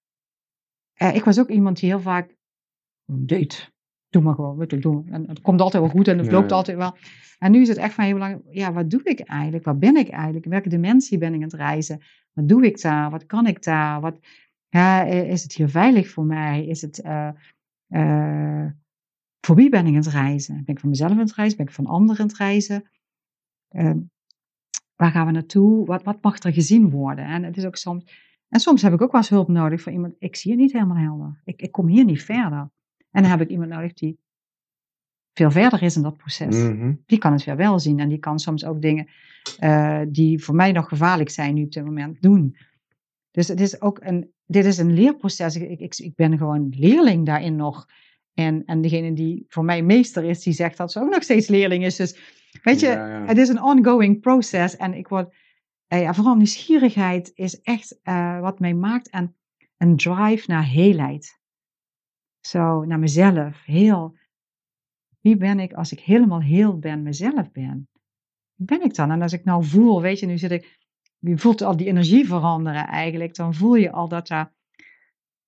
ik was ook iemand die heel vaak deed. Doe maar gewoon, weet je, doe. En het komt altijd wel goed en het loopt ja. altijd wel. En nu is het echt van heel belangrijk, ja, wat doe ik eigenlijk? Waar ben ik eigenlijk? In welke dimensie ben ik aan het reizen? Wat doe ik daar? Wat kan ik daar? Wat, ja, is het hier veilig voor mij? Is het, eh, eh, voor wie ben ik aan het reizen? Ben ik voor mezelf aan het reizen? Ben ik van anderen aan het reizen? Eh, waar gaan we naartoe? Wat, wat mag er gezien worden? En het is ook soms, en soms heb ik ook wel eens hulp nodig van iemand, ik zie het niet helemaal helder. Ik, ik kom hier niet verder. En dan heb ik iemand nodig die veel verder is in dat proces Mhm. die kan het weer wel zien. En die kan soms ook dingen eh, die voor mij nog gevaarlijk zijn nu op dit moment doen. Dus het is ook een, dit is een leerproces. Ik, ik, ik ben gewoon leerling daarin nog. En, en degene die voor mij meester is, die zegt dat ze ook nog steeds leerling is. Dus weet je, Ja, ja. het is een ongoing proces. En ik word, eh, ja, vooral nieuwsgierigheid is echt eh, wat mij maakt. En een drive naar heelheid. Zo, naar mezelf. Heel, wie ben ik als ik helemaal heel ben, mezelf ben? Wie ben ik dan? En als ik nou voel, weet je, nu zit ik, je voelt al die energie veranderen eigenlijk, dan voel je al dat er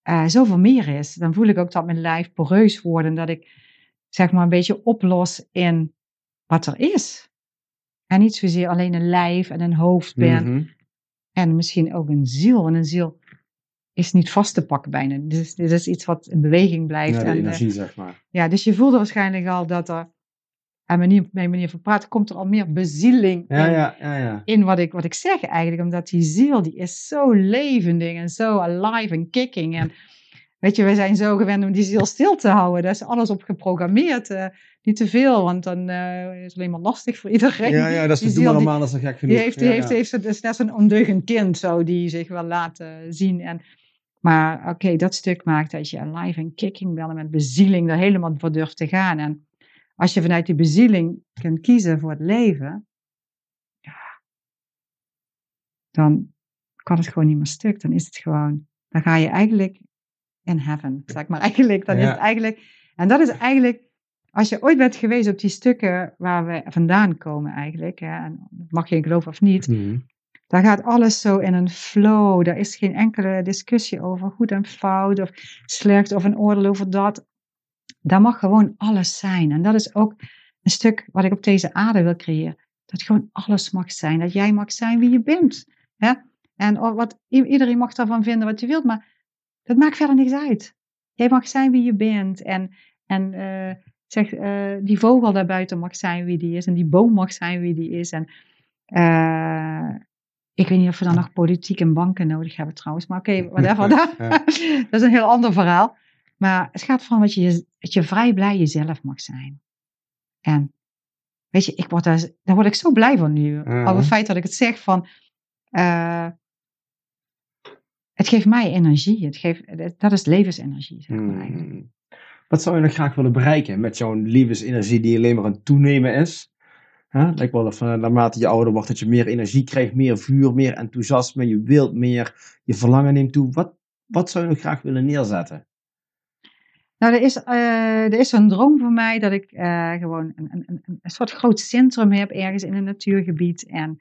eh, zoveel meer is. Dan voel ik ook dat mijn lijf poreus wordt en dat ik zeg maar een beetje oplos in wat er is. En niet zozeer alleen een lijf en een hoofd ben Mhm. en misschien ook een ziel. En een ziel is niet vast te pakken bijna. Dus dit is iets wat in beweging blijft. Ja, de en, eh, energie, zeg maar. ja, dus je voelde waarschijnlijk al dat er, aan manier, mijn manier van praten, komt er al meer bezieling Ja, in, ja, ja, ja. in wat, ik, wat ik zeg eigenlijk. Omdat die ziel, die is zo levendig en zo alive en kicking. En weet je, we zijn zo gewend om die ziel stil te houden. Daar is alles op geprogrammeerd. eh, niet te veel, want dan eh, is het alleen maar lastig voor iedereen. Ja, ja, dat is Die doe die- normaal, dat is gek genoeg. Die heeft, die heeft, heeft, is net zo'n ondeugend kind zo, die zich wil laten zien. En, maar oké, dat stuk maakt dat je alive en kicking bent en met bezieling er helemaal voor durft te gaan. En als je vanuit die bezieling kunt kiezen voor het leven, ja, dan kan het gewoon niet meer stuk. Dan is het gewoon, dan ga je eigenlijk in heaven, zeg maar eigenlijk. Dan is het eigenlijk, en dat is eigenlijk, als je ooit bent geweest op die stukken waar we vandaan komen eigenlijk, hè, en mag je in geloven of niet, Mhm. Daar gaat alles zo in een flow. Daar is geen enkele discussie over goed en fout of slecht of een oordeel over dat. Daar mag gewoon alles zijn. En dat is ook een stuk wat ik op deze aarde wil creëren. Dat gewoon alles mag zijn. Dat jij mag zijn wie je bent. Hè? En wat, iedereen mag daarvan vinden wat je wilt, maar dat maakt verder niks uit. Jij mag zijn wie je bent. En, en eh, zeg, eh, die vogel daarbuiten mag zijn wie die is. En die boom mag zijn wie die is. En eh, ik weet niet of we dan nog politiek en banken nodig hebben trouwens. Maar oké, whatever. Ja. dat is een heel ander verhaal. Maar het gaat van dat je, dat je vrij blij jezelf mag zijn. En weet je, ik word daar, daar word ik zo blij van nu. Over het feit dat ik het zeg van... eh, het geeft mij energie. Het geeft, dat is levensenergie, zeg maar eigenlijk. Wat zou je nog graag willen bereiken met zo'n levensenergie die alleen maar aan het toenemen is? Hè? Lijkt wel of eh, naarmate je ouder wordt dat je meer energie krijgt, meer vuur, meer enthousiasme, je wilt meer, je verlangen neemt toe. Wat, wat zou je nog graag willen neerzetten? Nou, er is, eh, er is een droom voor mij dat ik eh, gewoon een, een, een, soort groot centrum heb ergens in een natuurgebied. En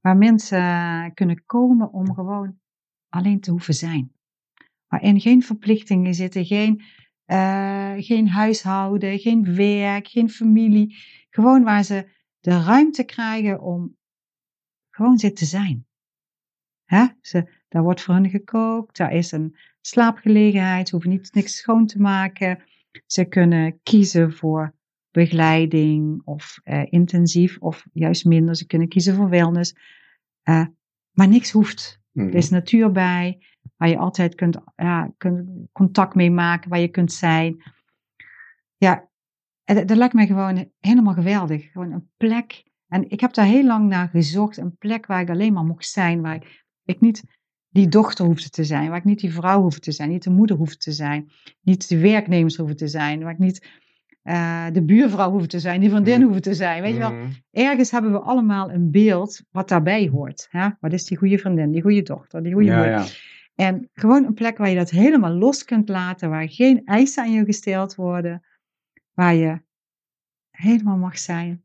waar mensen kunnen komen om gewoon alleen te hoeven zijn. Waarin geen verplichtingen zitten, geen, geen huishouden, geen werk, geen familie. Gewoon waar ze de ruimte krijgen om gewoon zitten te zijn. Hè? Ze, daar wordt voor hen gekookt, daar is een slaapgelegenheid, ze hoeven niet niks schoon te maken. Ze kunnen kiezen voor begeleiding of eh, intensief of juist minder. Ze kunnen kiezen voor wellness. Eh, maar niks hoeft. Mhm. Er is natuur bij, waar je altijd kunt, ja, kunt contact mee maken, waar je kunt zijn. Ja, en dat, dat lijkt mij gewoon helemaal geweldig. Gewoon een plek. En ik heb daar heel lang naar gezocht. Een plek waar ik alleen maar mocht zijn. Waar ik, ik niet die dochter hoefde te zijn. Waar ik niet die vrouw hoefde te zijn. Niet de moeder hoefde te zijn. Niet de werknemers hoefde te zijn. Waar ik niet eh, de buurvrouw hoefde te zijn. Die vriendin Mhm. hoefde te zijn. Weet je wel, Mhm. ergens hebben we allemaal een beeld wat daarbij hoort. Hè? Wat is die goede vriendin, die goede dochter, die goede Ja, moeder? ja. En gewoon een plek waar je dat helemaal los kunt laten, waar geen eisen aan je gesteld worden, waar je helemaal mag zijn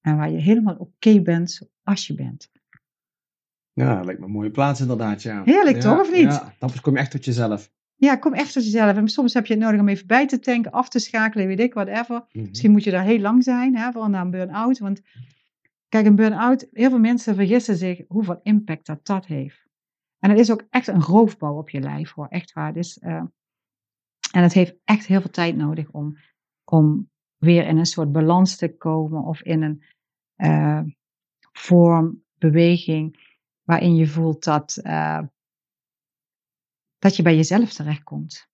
en waar je helemaal oké bent zoals je bent. Ja, dat lijkt me een mooie plaats inderdaad, ja. Heerlijk, Ja, toch, of niet? Ja, dan kom je echt tot jezelf. Ja, kom echt tot jezelf. En soms heb je het nodig om even bij te tanken, af te schakelen, weet ik, whatever. Mhm. Misschien moet je daar heel lang zijn, hè, voor na een burn-out. Want kijk, een burn-out, heel veel mensen vergissen zich hoeveel impact dat dat heeft. En het is ook echt een roofbouw op je lijf, hoor. Echt waar. Dus, eh, en het heeft echt heel veel tijd nodig om, om weer in een soort balans te komen of in een eh, vorm, beweging, waarin je voelt dat, eh, dat je bij jezelf terechtkomt.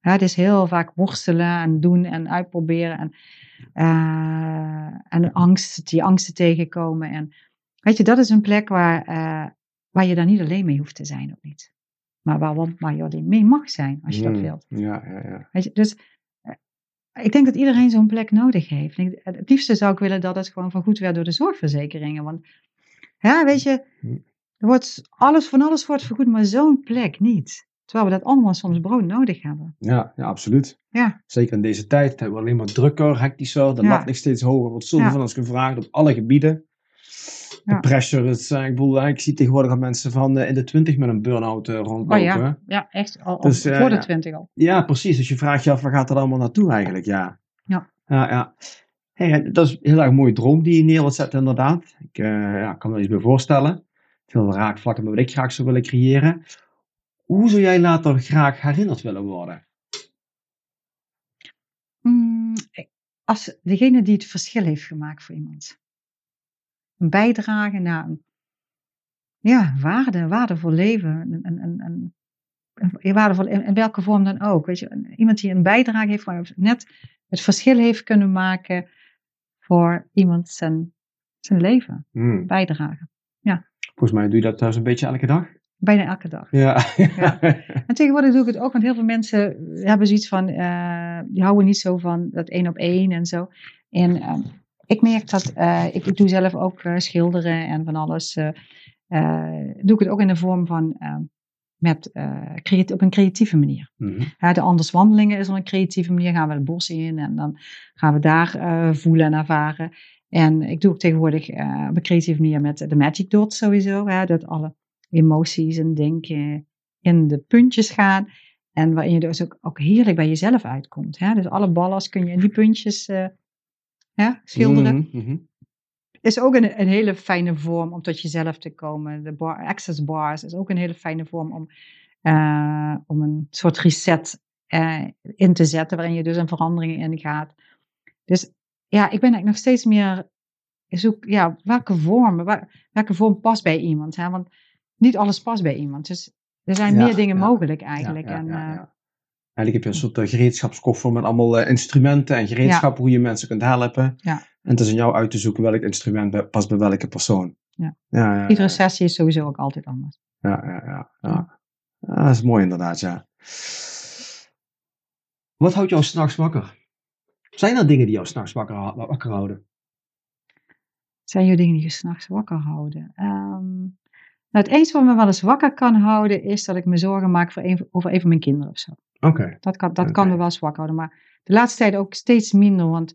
Ja, het is heel vaak worstelen en doen en uitproberen en, eh, en angst, die angsten tegenkomen. En weet je, dat is een plek waar, waar je daar niet alleen mee hoeft te zijn, ook niet. Maar waar, waar, je alleen mee mag zijn, als je dat Mhm. wilt. Ja, ja, ja. Weet je, dus ik denk dat iedereen zo'n plek nodig heeft. Ik- Het liefste zou ik willen dat het gewoon vergoed werd door de zorgverzekeringen. Want ja, weet je, Hm. er wordt alles, van alles wordt vergoed, maar zo'n plek niet. Terwijl we dat allemaal soms brood nodig hebben. Ja, ja, absoluut. Ja. Zeker in deze tijd hebben we alleen maar drukker, hectischer. De Ja. lat ligt steeds hoger. wordt zoveel Ja. van ons gevraagd op alle gebieden. De Ja. pressure is, eh, ik bedoel, ik zie tegenwoordig al mensen van eh, in de twintig met een burn-out eh, Oh rondlopen. ja, ja echt. Al, Dus, voor de twintig al. Ja, precies. Dus je vraagt je af, waar gaat dat allemaal naartoe eigenlijk? Ja. Ja. Ja, ja. Hey, dat is een heel erg mooie droom die je neer wilt zetten, inderdaad. Ik ja, kan me er iets bij voorstellen. Veel raakvlakken met wat ik graag zou willen creëren. Hoe zou jij later graag herinnerd willen worden? Mm, als degene die het verschil heeft gemaakt voor iemand. Een bijdrage naar een ja, waarde, waardevol leven. Een, een, een, een, waardevol, in, in welke vorm dan ook. Weet je, iemand die een bijdrage heeft, maar net het verschil heeft kunnen maken voor iemand zijn, zijn leven. Hmm. Bijdrage. Volgens mij doe je dat thuis een beetje elke dag. Bijna elke dag. Ja. Ja. En tegenwoordig doe ik het ook, want heel veel mensen hebben zoiets van, eh, die houden niet zo van dat één op één en zo. En ehm, ik merk dat, eh, ik, ik doe zelf ook eh, schilderen en van alles. eh, doe ik het ook in de vorm van, ehm, met, op een creatieve manier. Mhm. De anderswandelingen is op een creatieve manier, gaan we het bos in en dan gaan we daar voelen en ervaren. En ik doe ook tegenwoordig op een creatieve manier met de Magic Dot sowieso, dat alle emoties en denken in de puntjes gaan. En waarin je dus ook, ook heerlijk bij jezelf uitkomt. Hè? Dus alle ballast kun je in die puntjes ja, schilderen. Mhm, mhm. Is ook een, een hele fijne vorm om tot jezelf te komen. De bar, access bars is ook een hele fijne vorm om, eh, om een soort reset eh, in te zetten. Waarin je dus een verandering in gaat. Dus ja, ik ben eigenlijk nog steeds meer zoek, ja, welke vorm, waar- welke vorm past bij iemand. Hè? Want niet alles past bij iemand. Dus er zijn Ja, meer dingen ja. mogelijk eigenlijk. Ja, en, eh. Eigenlijk heb je een soort eh, gereedschapskoffer met allemaal eh, instrumenten en gereedschappen hoe je mensen kunt helpen. Ja. En het is aan jou uit te zoeken welk instrument bij- past bij welke persoon. Ja. Ja, ja, Iedere sessie is sowieso ook altijd anders. Ja, ja, ja. ja. Ja, dat is mooi inderdaad, ja. Wat houdt jou s'nachts wakker? Zijn er dingen die jou s'nachts wakker, wakker houden? zijn je dingen die je s'nachts wakker houden? Ehm, nou, het enige wat me wel eens wakker kan houden, is dat ik me zorgen maak voor een, over een van mijn kinderen of zo. Oké. Dat kan, dat kan me wel wakker houden. Maar de laatste tijd ook steeds minder. Want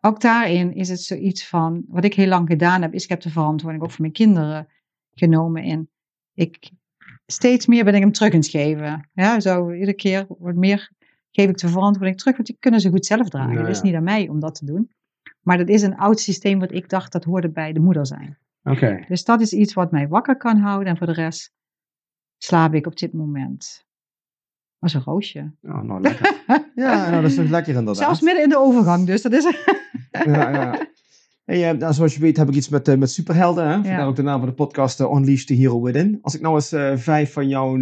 ook daarin is het zoiets van. Wat ik heel lang gedaan heb, is ik heb de verantwoording ook voor mijn kinderen genomen. En ik. Steeds meer ben ik hem terug aan het geven. Ja, zo iedere keer wordt meer. Geef ik de verantwoording terug, want die kunnen ze goed zelf dragen. Nou Het is ja. niet aan mij om dat te doen. Maar dat is een oud systeem wat ik dacht dat hoorde bij de moeder zijn. Oké. Dus dat is iets wat mij wakker kan houden. En voor de rest slaap ik op dit moment als een roosje. Ja, nou lekker. Ja, nou, dat is toch lekker inderdaad. Zelfs midden in de overgang, dus dat is. Ja, ja. Hey, uh, zoals je weet heb ik iets met, uh, met superhelden. Hè? Vandaar ook de naam van de podcast uh, Unleash the Hero Within. Als ik nou eens vijf van jouw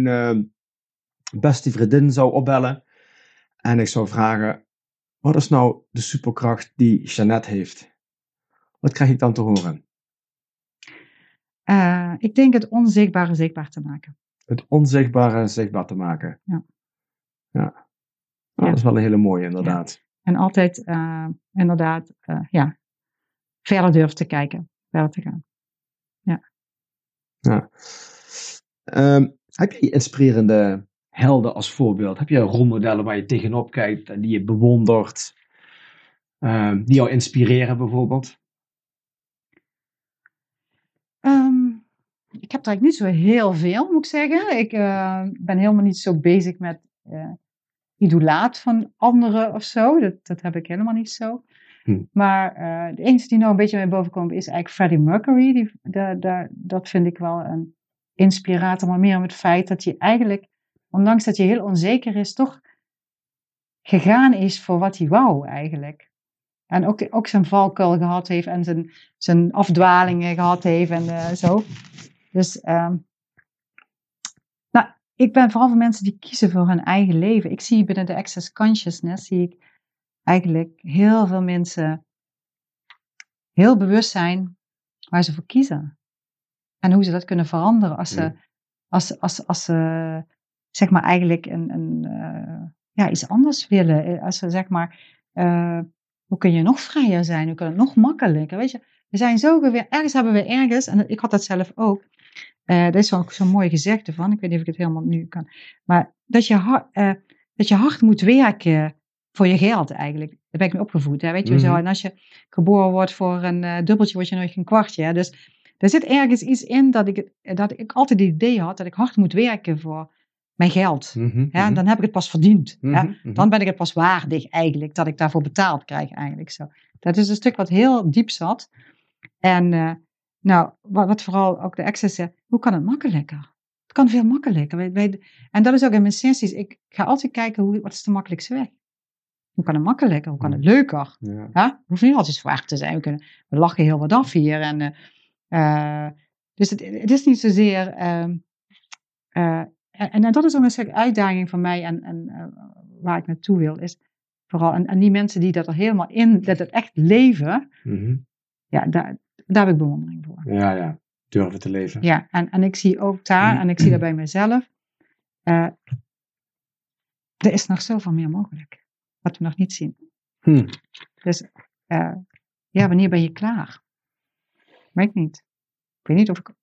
beste vriendin zou opbellen. En ik zou vragen, wat is nou de superkracht die Jeannette heeft? Wat krijg ik dan te horen? ik denk het onzichtbare zichtbaar te maken. Het onzichtbare zichtbaar te maken. Ja. Ja. Nou, ja. Dat is wel een hele mooie, inderdaad. En altijd, inderdaad, ja, verder durven te kijken, verder te gaan. Ja. ja. Um, heb je inspirerende helden als voorbeeld? Heb je rolmodellen waar je tegenop kijkt en die je bewondert? Um, die jou inspireren bijvoorbeeld? Um, ik heb er eigenlijk niet zo heel veel, moet ik zeggen. Ik uh, ben helemaal niet zo bezig met idolaat van anderen of zo. Dat, dat heb ik helemaal niet zo. Hm. Maar uh, de enige die nou een beetje mee boven komt is eigenlijk Freddie Mercury. Die, de, de, dat vind ik wel een inspirator, maar meer om het feit dat hij eigenlijk, ondanks dat hij heel onzeker is, toch gegaan is voor wat hij wou eigenlijk. En ook, ook zijn valkuil gehad heeft en zijn, zijn afdwalingen gehad heeft en uh, zo. Dus um, nou, ik ben vooral voor mensen die kiezen voor hun eigen leven. Ik zie binnen de Access Consciousness, zie ik eigenlijk heel veel mensen heel bewust zijn waar ze voor kiezen. En hoe ze dat kunnen veranderen als ze, als, als, als ze zeg maar eigenlijk een, een, uh, ja, iets anders willen. Eh, als ze zeg maar, uh, hoe kun je nog vrijer zijn? Hoe kan het nog makkelijker? Weet je, we zijn zo weer, ergens hebben we ergens, en ik had dat zelf ook. Uh, dat is ook zo'n mooi gezegde van, ik weet niet of ik het helemaal nu kan. Maar dat je, hard, dat je hard moet werken voor je geld eigenlijk. Daar ben ik mee opgevoed. Hè? Weet je mm zo? En als je geboren wordt voor een uh, dubbeltje, word je nooit een kwartje. Hè? Dus er zit ergens iets in dat ik, dat ik altijd het idee had dat ik hard moet werken voor mijn geld. Mm -hmm, ja, dan heb ik het pas verdiend. Mm -hmm, ja? Dan ben ik het pas waardig eigenlijk, dat ik daarvoor betaald krijg eigenlijk. Zo. Dat is een stuk wat heel diep zat. En uh, nou, wat, wat, vooral ook de access hoe kan het makkelijker? Het kan veel makkelijker. En dat is ook in mijn sessies. Ik ga altijd kijken, hoe, wat is de makkelijkste weg? Hoe kan het makkelijker? Hoe kan het leuker? Ja. Ja? hoeft niet altijd zwaar te zijn. We, kunnen, we lachen heel wat af hier. En, uh, dus het, het, is niet zozeer. Uh, uh, en, en, dat is ook een uitdaging van mij en, en waar ik naartoe wil. Is vooral, en, en, die mensen die dat er helemaal in, dat het echt leven. Mm -hmm. Ja, daar, daar heb ik bewondering voor. Ja, ja. Durven te leven. Ja, en, en ik zie ook daar, en ik zie dat bij mezelf. er is nog zoveel meer mogelijk wat we nog niet zien. Hmm. Dus uh, ja, wanneer ben je klaar? Weet niet. Ik weet niet of ik.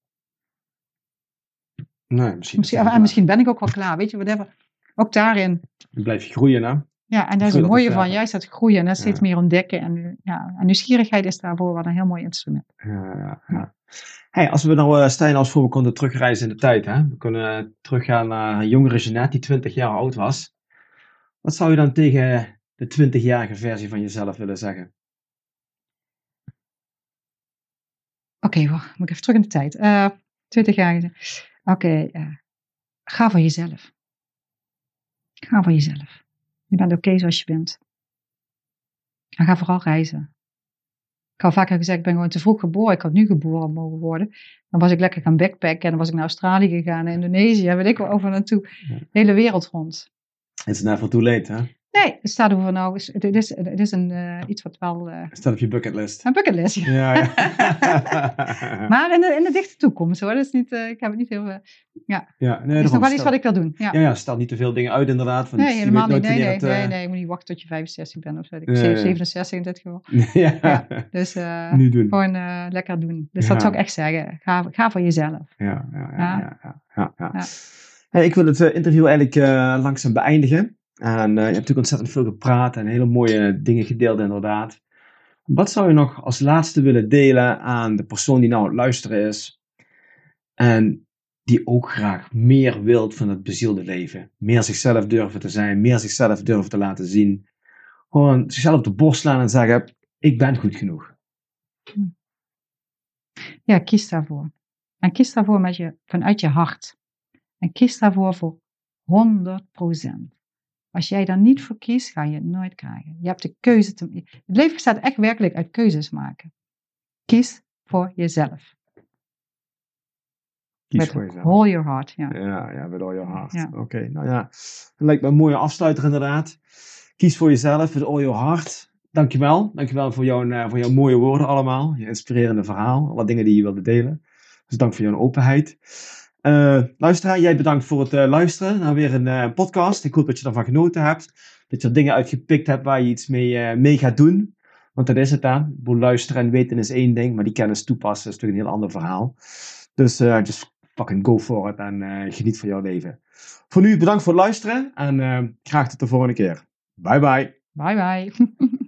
Nee, misschien. Misschien, ah, misschien ben ik ook wel klaar. Weet je, whatever. Ook daarin. Dan blijf je groeien, hè? Ja, en daar is het mooie van. Juist dat groeien en dat steeds meer ontdekken. En, ja, en nieuwsgierigheid is daarvoor wel een heel mooi instrument. Ja, ja. Hey, als we nou, uh, Stijn, als voor we konden terugreizen in de tijd, hè? We kunnen teruggaan naar jongere Jeanette die 20 jaar oud was. Wat zou je dan tegen de 20-jarige versie van jezelf willen zeggen? Oké, okay, wacht, moet ik even terug in de tijd. Uh, eh, 20 jaar. Oké, okay, uh, ga voor jezelf. Ga voor jezelf. Je bent oké okay zoals je bent. En ga vooral reizen. Ik had vaker gezegd, ik ben gewoon te vroeg geboren. Ik had nu geboren mogen worden. Dan was ik lekker gaan backpacken. En dan was ik naar Australië gegaan, naar Indonesië. Weet ik wel, over naartoe. De hele wereld rond. It's never too late, hè? Nee, het staat over nou. Het is, het is een, uh, iets wat wel. Uh, het staat op je bucketlist. Een bucketlist, ja. ja, ja. maar in de, in de dichte toekomst hoor. Is niet, uh, ik heb het niet heel. ja. ja nee, dat is nog wel iets wat ik wil doen. Ja, ja, ja staat niet te veel dingen uit inderdaad. Van, nee, helemaal niet. Nee, nee, het, nee, nee, je moet niet wachten tot je 65 bent of zo. Ik 67 in dit geval. ja. ja. Dus nu doen. gewoon lekker doen. Dus dat zou ik echt zeggen. Ga, ga voor jezelf. Ja, ja, ja. ja, ja, ja. Hey, ik wil het interview eigenlijk langzaam beëindigen. En uh, je hebt natuurlijk ontzettend veel gepraat en hele mooie dingen gedeeld, inderdaad. Wat zou je nog als laatste willen delen aan de persoon die nou aan het luisteren is? En die ook graag meer wilt van het bezielde leven. Meer zichzelf durven te zijn, meer zichzelf durven te laten zien. Gewoon zichzelf op de borst slaan en zeggen: Ik ben goed genoeg. Ja, kies daarvoor. En kies daarvoor met je, vanuit je hart. En kies daarvoor voor 100 procent. Als jij daar niet voor kiest, ga je het nooit krijgen. Je hebt de keuze te Het leven bestaat echt werkelijk uit keuzes maken. Kies voor jezelf. Kies Met voor jezelf. all your heart. Ja. Ja, ja, with all your heart. Ja. Oké, nou ja. Dat lijkt me een mooie afsluiter inderdaad. Kies voor jezelf, with all your heart. Dankjewel. Dankjewel voor jouw, eh, voor jouw mooie woorden allemaal. Je inspirerende verhaal. Alle dingen die je wilde delen. Dus dank voor jouw openheid. Eh luisteraar, jij bedankt voor het eh, luisteren naar weer een eh, podcast. Ik hoop dat je ervan genoten hebt. Dat je er dingen uitgepikt hebt waar je iets mee, mee gaat doen. Want dat is het dan. Luisteren en weten is één ding, maar die kennis toepassen is natuurlijk een heel ander verhaal. Dus just fucking go for it en geniet van jouw leven. Voor nu bedankt voor het luisteren en graag tot de volgende keer. Bye bye. Bye bye.